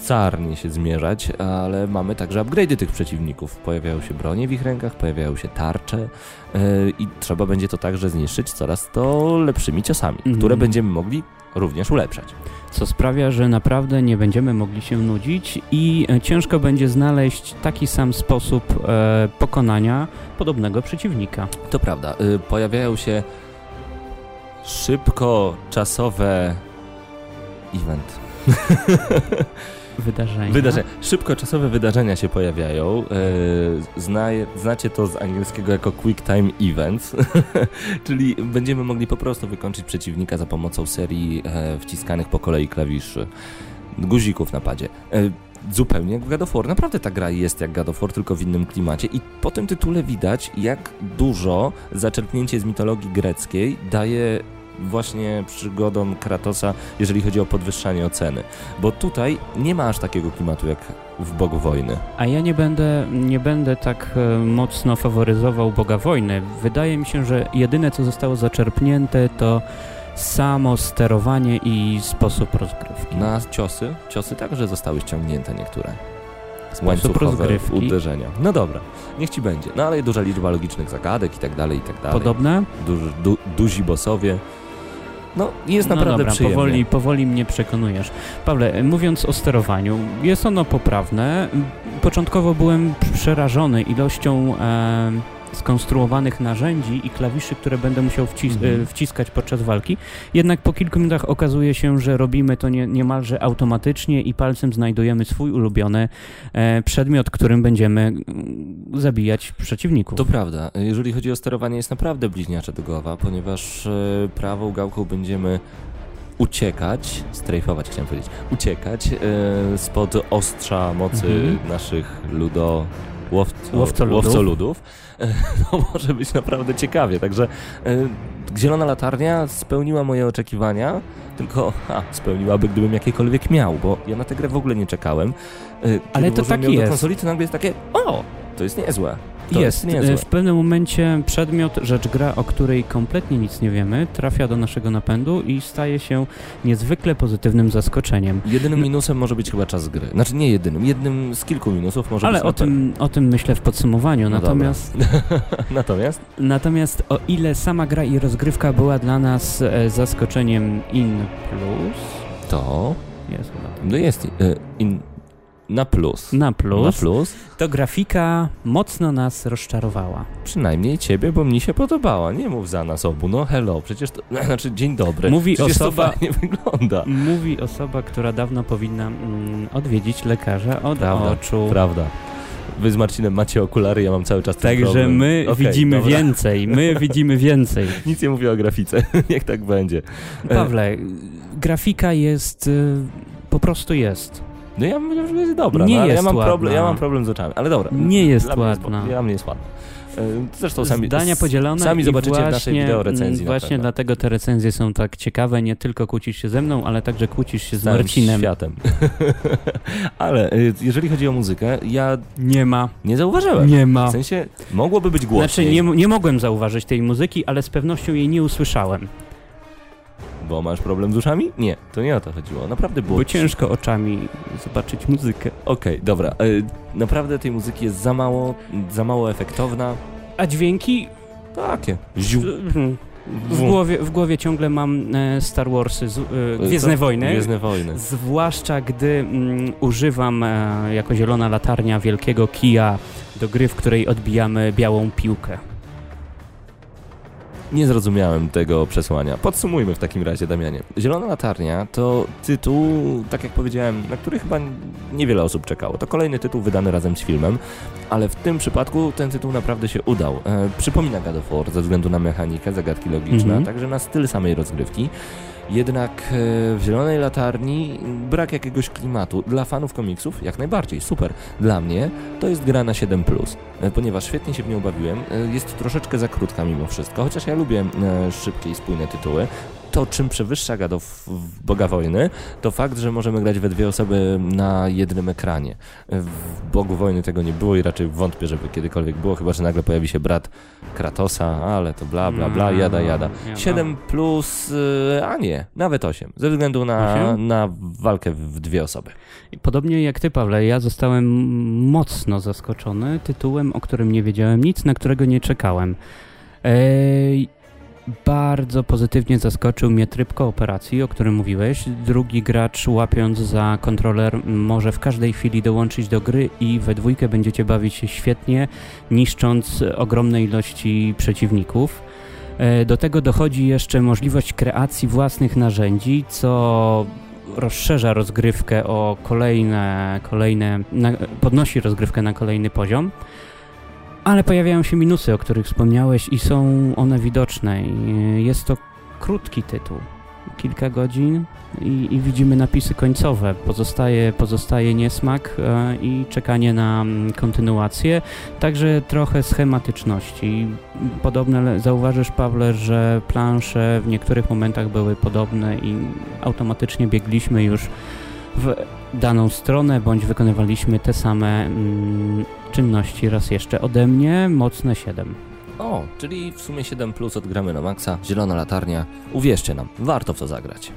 mocarnie się zmierzać, ale mamy także upgrade'y tych przeciwników. Pojawiają się bronie w ich rękach, pojawiają się tarcze yy, i trzeba będzie to także zniszczyć coraz to lepszymi ciosami, Mhm. które będziemy mogli również ulepszać. co sprawia, że naprawdę nie będziemy mogli się nudzić i e, ciężko będzie znaleźć taki sam sposób e, pokonania podobnego przeciwnika. To prawda, yy, pojawiają się szybko czasowe event. Wydarzenia. Wydarzenia. Szybkoczasowe wydarzenia się pojawiają. E, Zna, znacie to z angielskiego jako Quick Time Events, czyli będziemy mogli po prostu wykończyć przeciwnika za pomocą serii e, wciskanych po kolei klawiszy, guzików na padzie. E, zupełnie jak God of War. Naprawdę ta gra jest jak God of War, tylko w innym klimacie i po tym tytule widać, jak dużo zaczerpnięcie z mitologii greckiej daje właśnie przygodom Kratosa, jeżeli chodzi o podwyższanie oceny. Bo tutaj nie ma aż takiego klimatu jak w Bogu Wojny. A ja nie będę, nie będę tak e, mocno faworyzował Boga Wojny. Wydaje mi się, że jedyne co zostało zaczerpnięte to samo sterowanie i sposób rozgrywki. Na ciosy, ciosy także zostały ściągnięte niektóre. Sposób rozgrywki. uderzenia. No dobra, niech ci będzie. No ale duża liczba logicznych zagadek i tak dalej, i tak dalej. Podobne? Duży, du, duzi bossowie. No, jest no naprawdę dobra, przyjemnie. powoli, powoli mnie przekonujesz. Pawle, e, mówiąc o sterowaniu, jest ono poprawne. Początkowo byłem przerażony ilością e, skonstruowanych narzędzi i klawiszy, które będę musiał wcis Mhm. e, wciskać podczas walki. Jednak po kilku minutach okazuje się, że robimy to nie, niemalże automatycznie i palcem znajdujemy swój ulubiony e, przedmiot, którym będziemy mm, zabijać przeciwników. To prawda. Jeżeli chodzi o sterowanie, jest naprawdę bliźniacze do głowa, ponieważ e, prawą gałką będziemy uciekać, strajfować chciałem powiedzieć, uciekać e, spod ostrza mocy Mhm. naszych ludo... Łowco, Łowcoludów. łowcoludów. E, No może być naprawdę ciekawie, także e, Zielona Latarnia spełniła moje oczekiwania, tylko ha, spełniłaby gdybym jakiekolwiek miał, bo ja na tę grę w ogóle nie czekałem. E, kiedy Ale to tak ją do jest. konsoli, to nagle jest takie, o, to jest niezłe. To jest, Jest. niezłe. E, W pewnym momencie przedmiot, rzecz gra, o której kompletnie nic nie wiemy, trafia do naszego napędu i staje się niezwykle pozytywnym zaskoczeniem. Jedynym minusem może być chyba czas gry. Znaczy nie jedynym, jednym z kilku minusów może Ale być o na pewno- tym, o tym myślę w podsumowaniu. No natomiast, Natomiast natomiast o ile sama gra i rozgrywka była dla nas e, zaskoczeniem in plus, to jest chyba no jest e, in, na plus. na plus, Na plus. to grafika mocno nas rozczarowała. Przynajmniej ciebie, bo mnie się podobała. Nie mów za nas obu. No hello, przecież to, znaczy dzień dobry. Mówi przecież osoba- to fajnie wygląda. Mówi osoba, która dawno powinna mm, odwiedzić lekarza od Prawda, oczu. Prawda. Wy z Marcinem macie okulary, ja mam cały czas ten Także problem. my Okej, widzimy dobra. więcej, my widzimy więcej. Nic nie mówię o grafice, niech tak będzie. Pawle, grafika jest, y, po prostu jest. No ja że jest dobra, Nie no, ale ja jest mam, ładna. problem, ja mam problem z oczami, ale dobra. Nie jest dla ładna. Dla mnie jest ładna. E, Zresztą sami, Zdania podzielone sami zobaczycie właśnie, w naszej wideo recenzji. Właśnie dlatego te recenzje są tak ciekawe, nie tylko kłócisz się ze mną, ale także kłócisz się z całym Marcinem. światem. ale y, jeżeli chodzi o muzykę, ja Nie ma, nie zauważyłem. nie ma. W sensie, mogłoby być głośniej, Znaczy, nie, nie mogłem zauważyć tej muzyki, ale z pewnością jej nie usłyszałem, bo masz problem z uszami? Nie, to nie o to chodziło. Naprawdę było bo ciężko oczami zobaczyć muzykę. Okej, dobra. Y, naprawdę tej muzyki jest za mało, za mało efektowna. A dźwięki? Takie. Ziu. W głowie, w głowie ciągle mam e, Star Warsy, e, Gwiezdne Co? Wojny. Gwiezdne wojny. Zwłaszcza gdy mm, używam e, jako zielona latarnia wielkiego kija do gry, w której odbijamy białą piłkę. Nie zrozumiałem tego przesłania. Podsumujmy w takim razie, Damianie. Zielona Latarnia to tytuł, tak jak powiedziałem, na który chyba niewiele osób czekało. To kolejny tytuł wydany razem z filmem, ale w tym przypadku ten tytuł naprawdę się udał. E, przypomina God of War ze względu na mechanikę, zagadki logiczne, Mhm. także na styl samej rozgrywki. Jednak e, w Zielonej Latarni brak jakiegoś klimatu. Dla fanów komiksów jak najbardziej, super. Dla mnie to jest gra na 7+, e, ponieważ świetnie się w nią bawiłem. E, Jest troszeczkę za krótka mimo wszystko, chociaż ja lubię szybkie i spójne tytuły. To, czym przewyższa God of w Boga Wojny, to fakt, że możemy grać we dwie osoby na jednym ekranie. W Bogu Wojny tego nie było i raczej wątpię, żeby kiedykolwiek było, chyba że nagle pojawi się brat Kratosa, ale to bla bla bla, jada jada. Ja- 7 plus, y, a nie, nawet 8, ze względu na, na walkę w dwie osoby. Podobnie jak ty, Pawle, ja zostałem mocno zaskoczony tytułem, o którym nie wiedziałem nic, na którego nie czekałem. Ej, bardzo pozytywnie zaskoczył mnie tryb kooperacji, o którym mówiłeś. Drugi gracz, łapiąc za kontroler, może w każdej chwili dołączyć do gry i we dwójkę będziecie bawić się świetnie, niszcząc ogromne ilości przeciwników. E, Do tego dochodzi jeszcze możliwość kreacji własnych narzędzi, co rozszerza rozgrywkę o kolejne, kolejne podnosi rozgrywkę na kolejny poziom. Ale pojawiają się minusy, o których wspomniałeś i są one widoczne. I Jest to krótki tytuł. kilka godzin i, i widzimy napisy końcowe. Pozostaje, pozostaje niesmak e, i czekanie na mm, kontynuację, także trochę schematyczności. Podobne zauważysz, Pawle, że plansze w niektórych momentach były podobne i automatycznie biegliśmy już w daną stronę, bądź wykonywaliśmy te same mm, czynności raz jeszcze. Ode mnie mocne 7. O, czyli w sumie 7 plus od gramy na maksa, zielona latarnia. Uwierzcie nam, warto w to zagrać.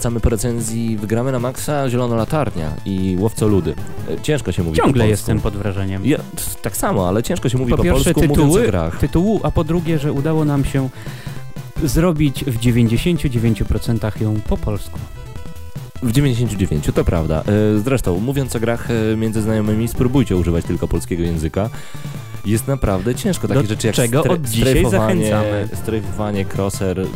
Wracamy po recenzji Wygramy na Maxa, Zielona Latarnia i Łowcoludy. E, Ciężko się mówi po Ciągle polsku. jestem pod wrażeniem. Ja, tak samo, ale ciężko się mówi Po po, pierwsze polsku mówiąc o tytuły, grach. tytułu, a po drugie, że udało nam się zrobić w 99% ją po polsku. W 99, to prawda. E, Zresztą, mówiąc o grach e, między znajomymi, spróbujcie używać tylko polskiego języka. Jest naprawdę ciężko. Takie Do rzeczy jak czego od dzisiaj zachęcamy. strajfowanie, crosser,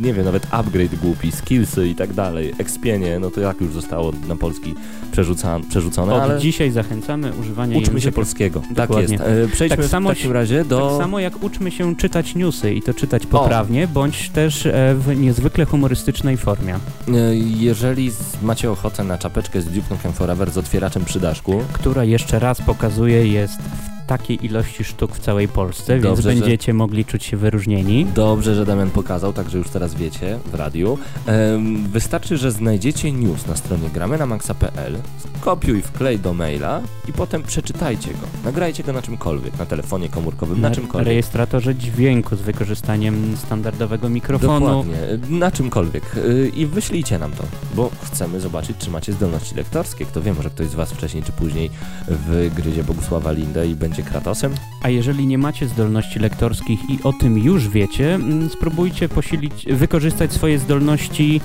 nie wiem, nawet upgrade głupi, skillsy i tak dalej, expienie, no to jak już zostało na polski przerzuca, przerzucone, Od ale dzisiaj zachęcamy używania uczmy się języka. polskiego. Tak Dokładnie. jest. E, Przejdźmy Tak samo w takim razie do... Tak samo jak uczmy się czytać newsy i to czytać poprawnie, bądź też e, w niezwykle humorystycznej formie, E, Jeżeli macie ochotę na czapeczkę z Duke Nukem Forever z otwieraczem przy daszku, która jeszcze raz pokazuje jest w takiej ilości sztuk w całej Polsce, więc Dobrze, że- będziecie mogli czuć się wyróżnieni. Dobrze, że Damian pokazał, także już teraz wiecie w radiu. Em, wystarczy, że znajdziecie news na stronie gramenamaxa.pl, kopiuj, wklej do maila i potem przeczytajcie go. Nagrajcie go na czymkolwiek, na telefonie komórkowym, na, Na czymkolwiek. rejestratorze dźwięku z wykorzystaniem standardowego mikrofonu. Dokładnie, na czymkolwiek. Y, I wyślijcie nam to, bo chcemy zobaczyć, czy macie zdolności lektorskie. Kto wie, może ktoś z Was wcześniej czy później wygryzie Bogusława Lindę i będzie Kratosem. A jeżeli nie macie zdolności lektorskich i o tym już wiecie, mm, spróbujcie posilić, wykorzystać swoje zdolności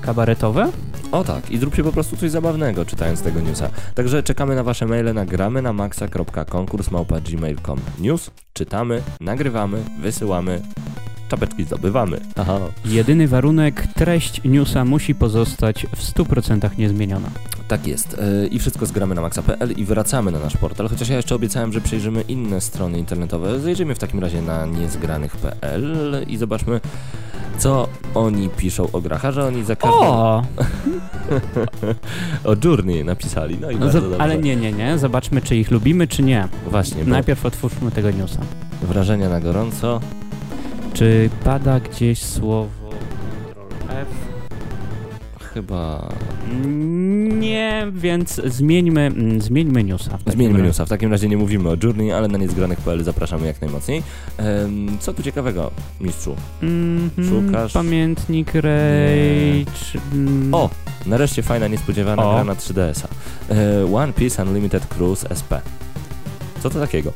kabaretowe. O tak, i zróbcie po prostu coś zabawnego czytając tego newsa. Także czekamy na wasze maile na gramy na maxa.konkurs.gmail.com News czytamy, nagrywamy, wysyłamy, czapeczki zdobywamy. Aha. Jedyny warunek, treść newsa musi pozostać w 100% niezmieniona. Tak jest. Yy, I wszystko zgramy na maxa.pl i wracamy na nasz portal, chociaż ja jeszcze obiecałem, że przejrzymy inne strony internetowe. Zajrzyjmy w takim razie na niezgranych.pl i zobaczmy, co oni piszą o grach, a że oni za każdym... O! o Journey napisali, no i No, bardzo ale nie, nie, nie. Zobaczmy, czy ich lubimy, czy nie. Właśnie, bo Najpierw otwórzmy tego newsa. wrażenia na gorąco. Czy pada gdzieś słowo F? Chyba... Nie, więc zmieńmy, mm, zmieńmy newsa. Zmieńmy razie. newsa. W takim razie nie mówimy o Journey, ale na niezgranych.pl zapraszamy jak najmocniej. Em, co tu ciekawego, mistrzu? Mhm, Szukasz? Pamiętnik Rage. mm, O! Nareszcie fajna, niespodziewana O. gra na 3DS-a. E, One Piece Unlimited Cruise SP. Co to takiego?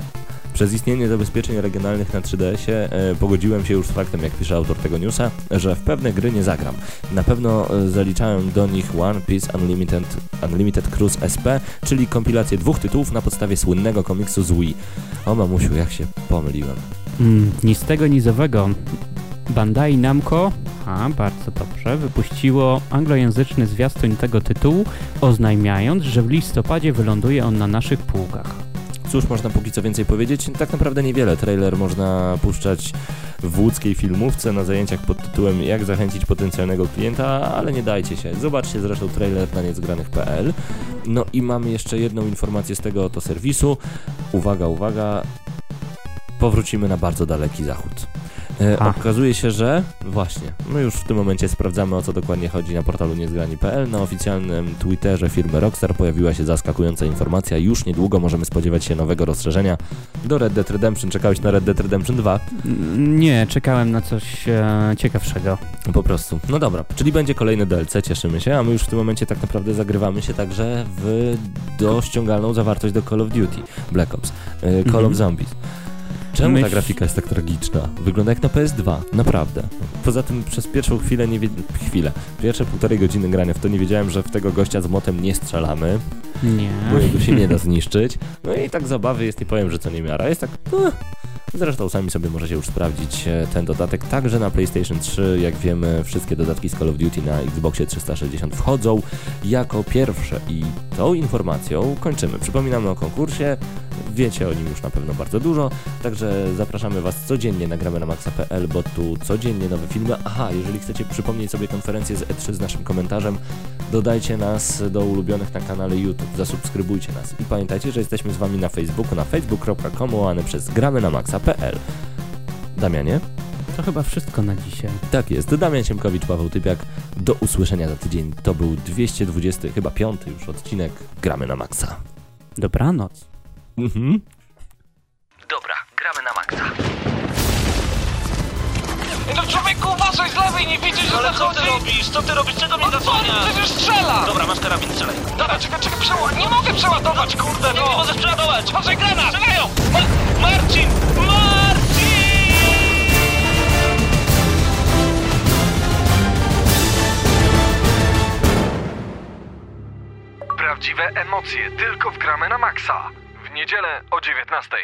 Przez istnienie zabezpieczeń regionalnych na 3DS-ie e, pogodziłem się już z faktem, jak pisze autor tego newsa, że w pewne gry nie zagram. Na pewno e, zaliczałem do nich One Piece Unlimited, Unlimited Cruise SP, czyli kompilację dwóch tytułów na podstawie słynnego komiksu z Wii. O mamusiu, jak się pomyliłem. Mm, ni z tego, ni z owego. Bandai Namco, a bardzo dobrze, wypuściło anglojęzyczny zwiastun tego tytułu, oznajmiając, że w listopadzie wyląduje on na naszych półkach. Cóż można póki co więcej powiedzieć? Tak naprawdę niewiele. Trailer można puszczać w łódzkiej filmówce na zajęciach pod tytułem Jak zachęcić potencjalnego klienta, ale nie dajcie się. Zobaczcie zresztą trailer na niezgranych.pl. No i mamy jeszcze jedną informację z tego oto serwisu. Uwaga, uwaga. Powrócimy na bardzo daleki zachód. E, A. okazuje się, że właśnie, my już w tym momencie sprawdzamy o co dokładnie chodzi na portalu niezgrani.pl. Na oficjalnym Twitterze firmy Rockstar pojawiła się zaskakująca informacja. Już niedługo możemy spodziewać się nowego rozszerzenia do Red Dead Redemption. Czekałeś na Red Dead Redemption 2? Mm, Nie, czekałem na coś e, ciekawszego. Po prostu. No dobra, czyli będzie kolejny DLC, cieszymy się, a my już w tym momencie tak naprawdę zagrywamy się także w dościągalną zawartość do Call of Duty Black Ops, e, Call Mhm. of Zombies. Czemu ta grafika jest tak tragiczna? Wygląda jak na PS2, naprawdę. Poza tym przez pierwszą chwilę nie wie... chwilę, pierwsze półtorej godziny grania w to nie wiedziałem, że w tego gościa z motem nie strzelamy, Nie. bo jego się nie da zniszczyć. No i tak zabawy jest, nie powiem, że co nie miara. Jest tak... No, Zresztą sami sobie możecie już sprawdzić e, ten dodatek także na PlayStation 3. Jak wiemy, wszystkie dodatki z Call of Duty na Xboxie 360 wchodzą jako pierwsze i tą informacją kończymy. Przypominamy o konkursie, wiecie o nim już na pewno bardzo dużo, także zapraszamy Was codziennie na gramy na maxa.pl, bo tu codziennie nowe filmy. Aha, jeżeli chcecie przypomnieć sobie konferencję z E3 z naszym komentarzem, dodajcie nas do ulubionych na kanale YouTube, zasubskrybujcie nas i pamiętajcie, że jesteśmy z Wami na Facebooku, na facebook.com łamane przez gramy na Damianie? To chyba wszystko na dzisiaj. Tak jest, Damian Siemkowicz, Paweł Typiak. Do usłyszenia za tydzień. To był 220, chyba piąty już odcinek Gramy na Maxa. Dobranoc. Mhm. Dobra, gramy na maksa. No człowieku, nie widzisz, Ale co ty robisz? Co ty robisz? Czego mnie No co, zasłaniasz? przecież strzela! Dobra, masz karabin, strzelaj. Dobra, czekaj, czekaj, przeładuj. Nie mogę przeładować, kurde, Nie, nie no! możesz przeładować! Patrzaj, granat! Strzelają! Ma Marcin! Marcin! Prawdziwe emocje tylko w gramy na maksa. W niedzielę o 19.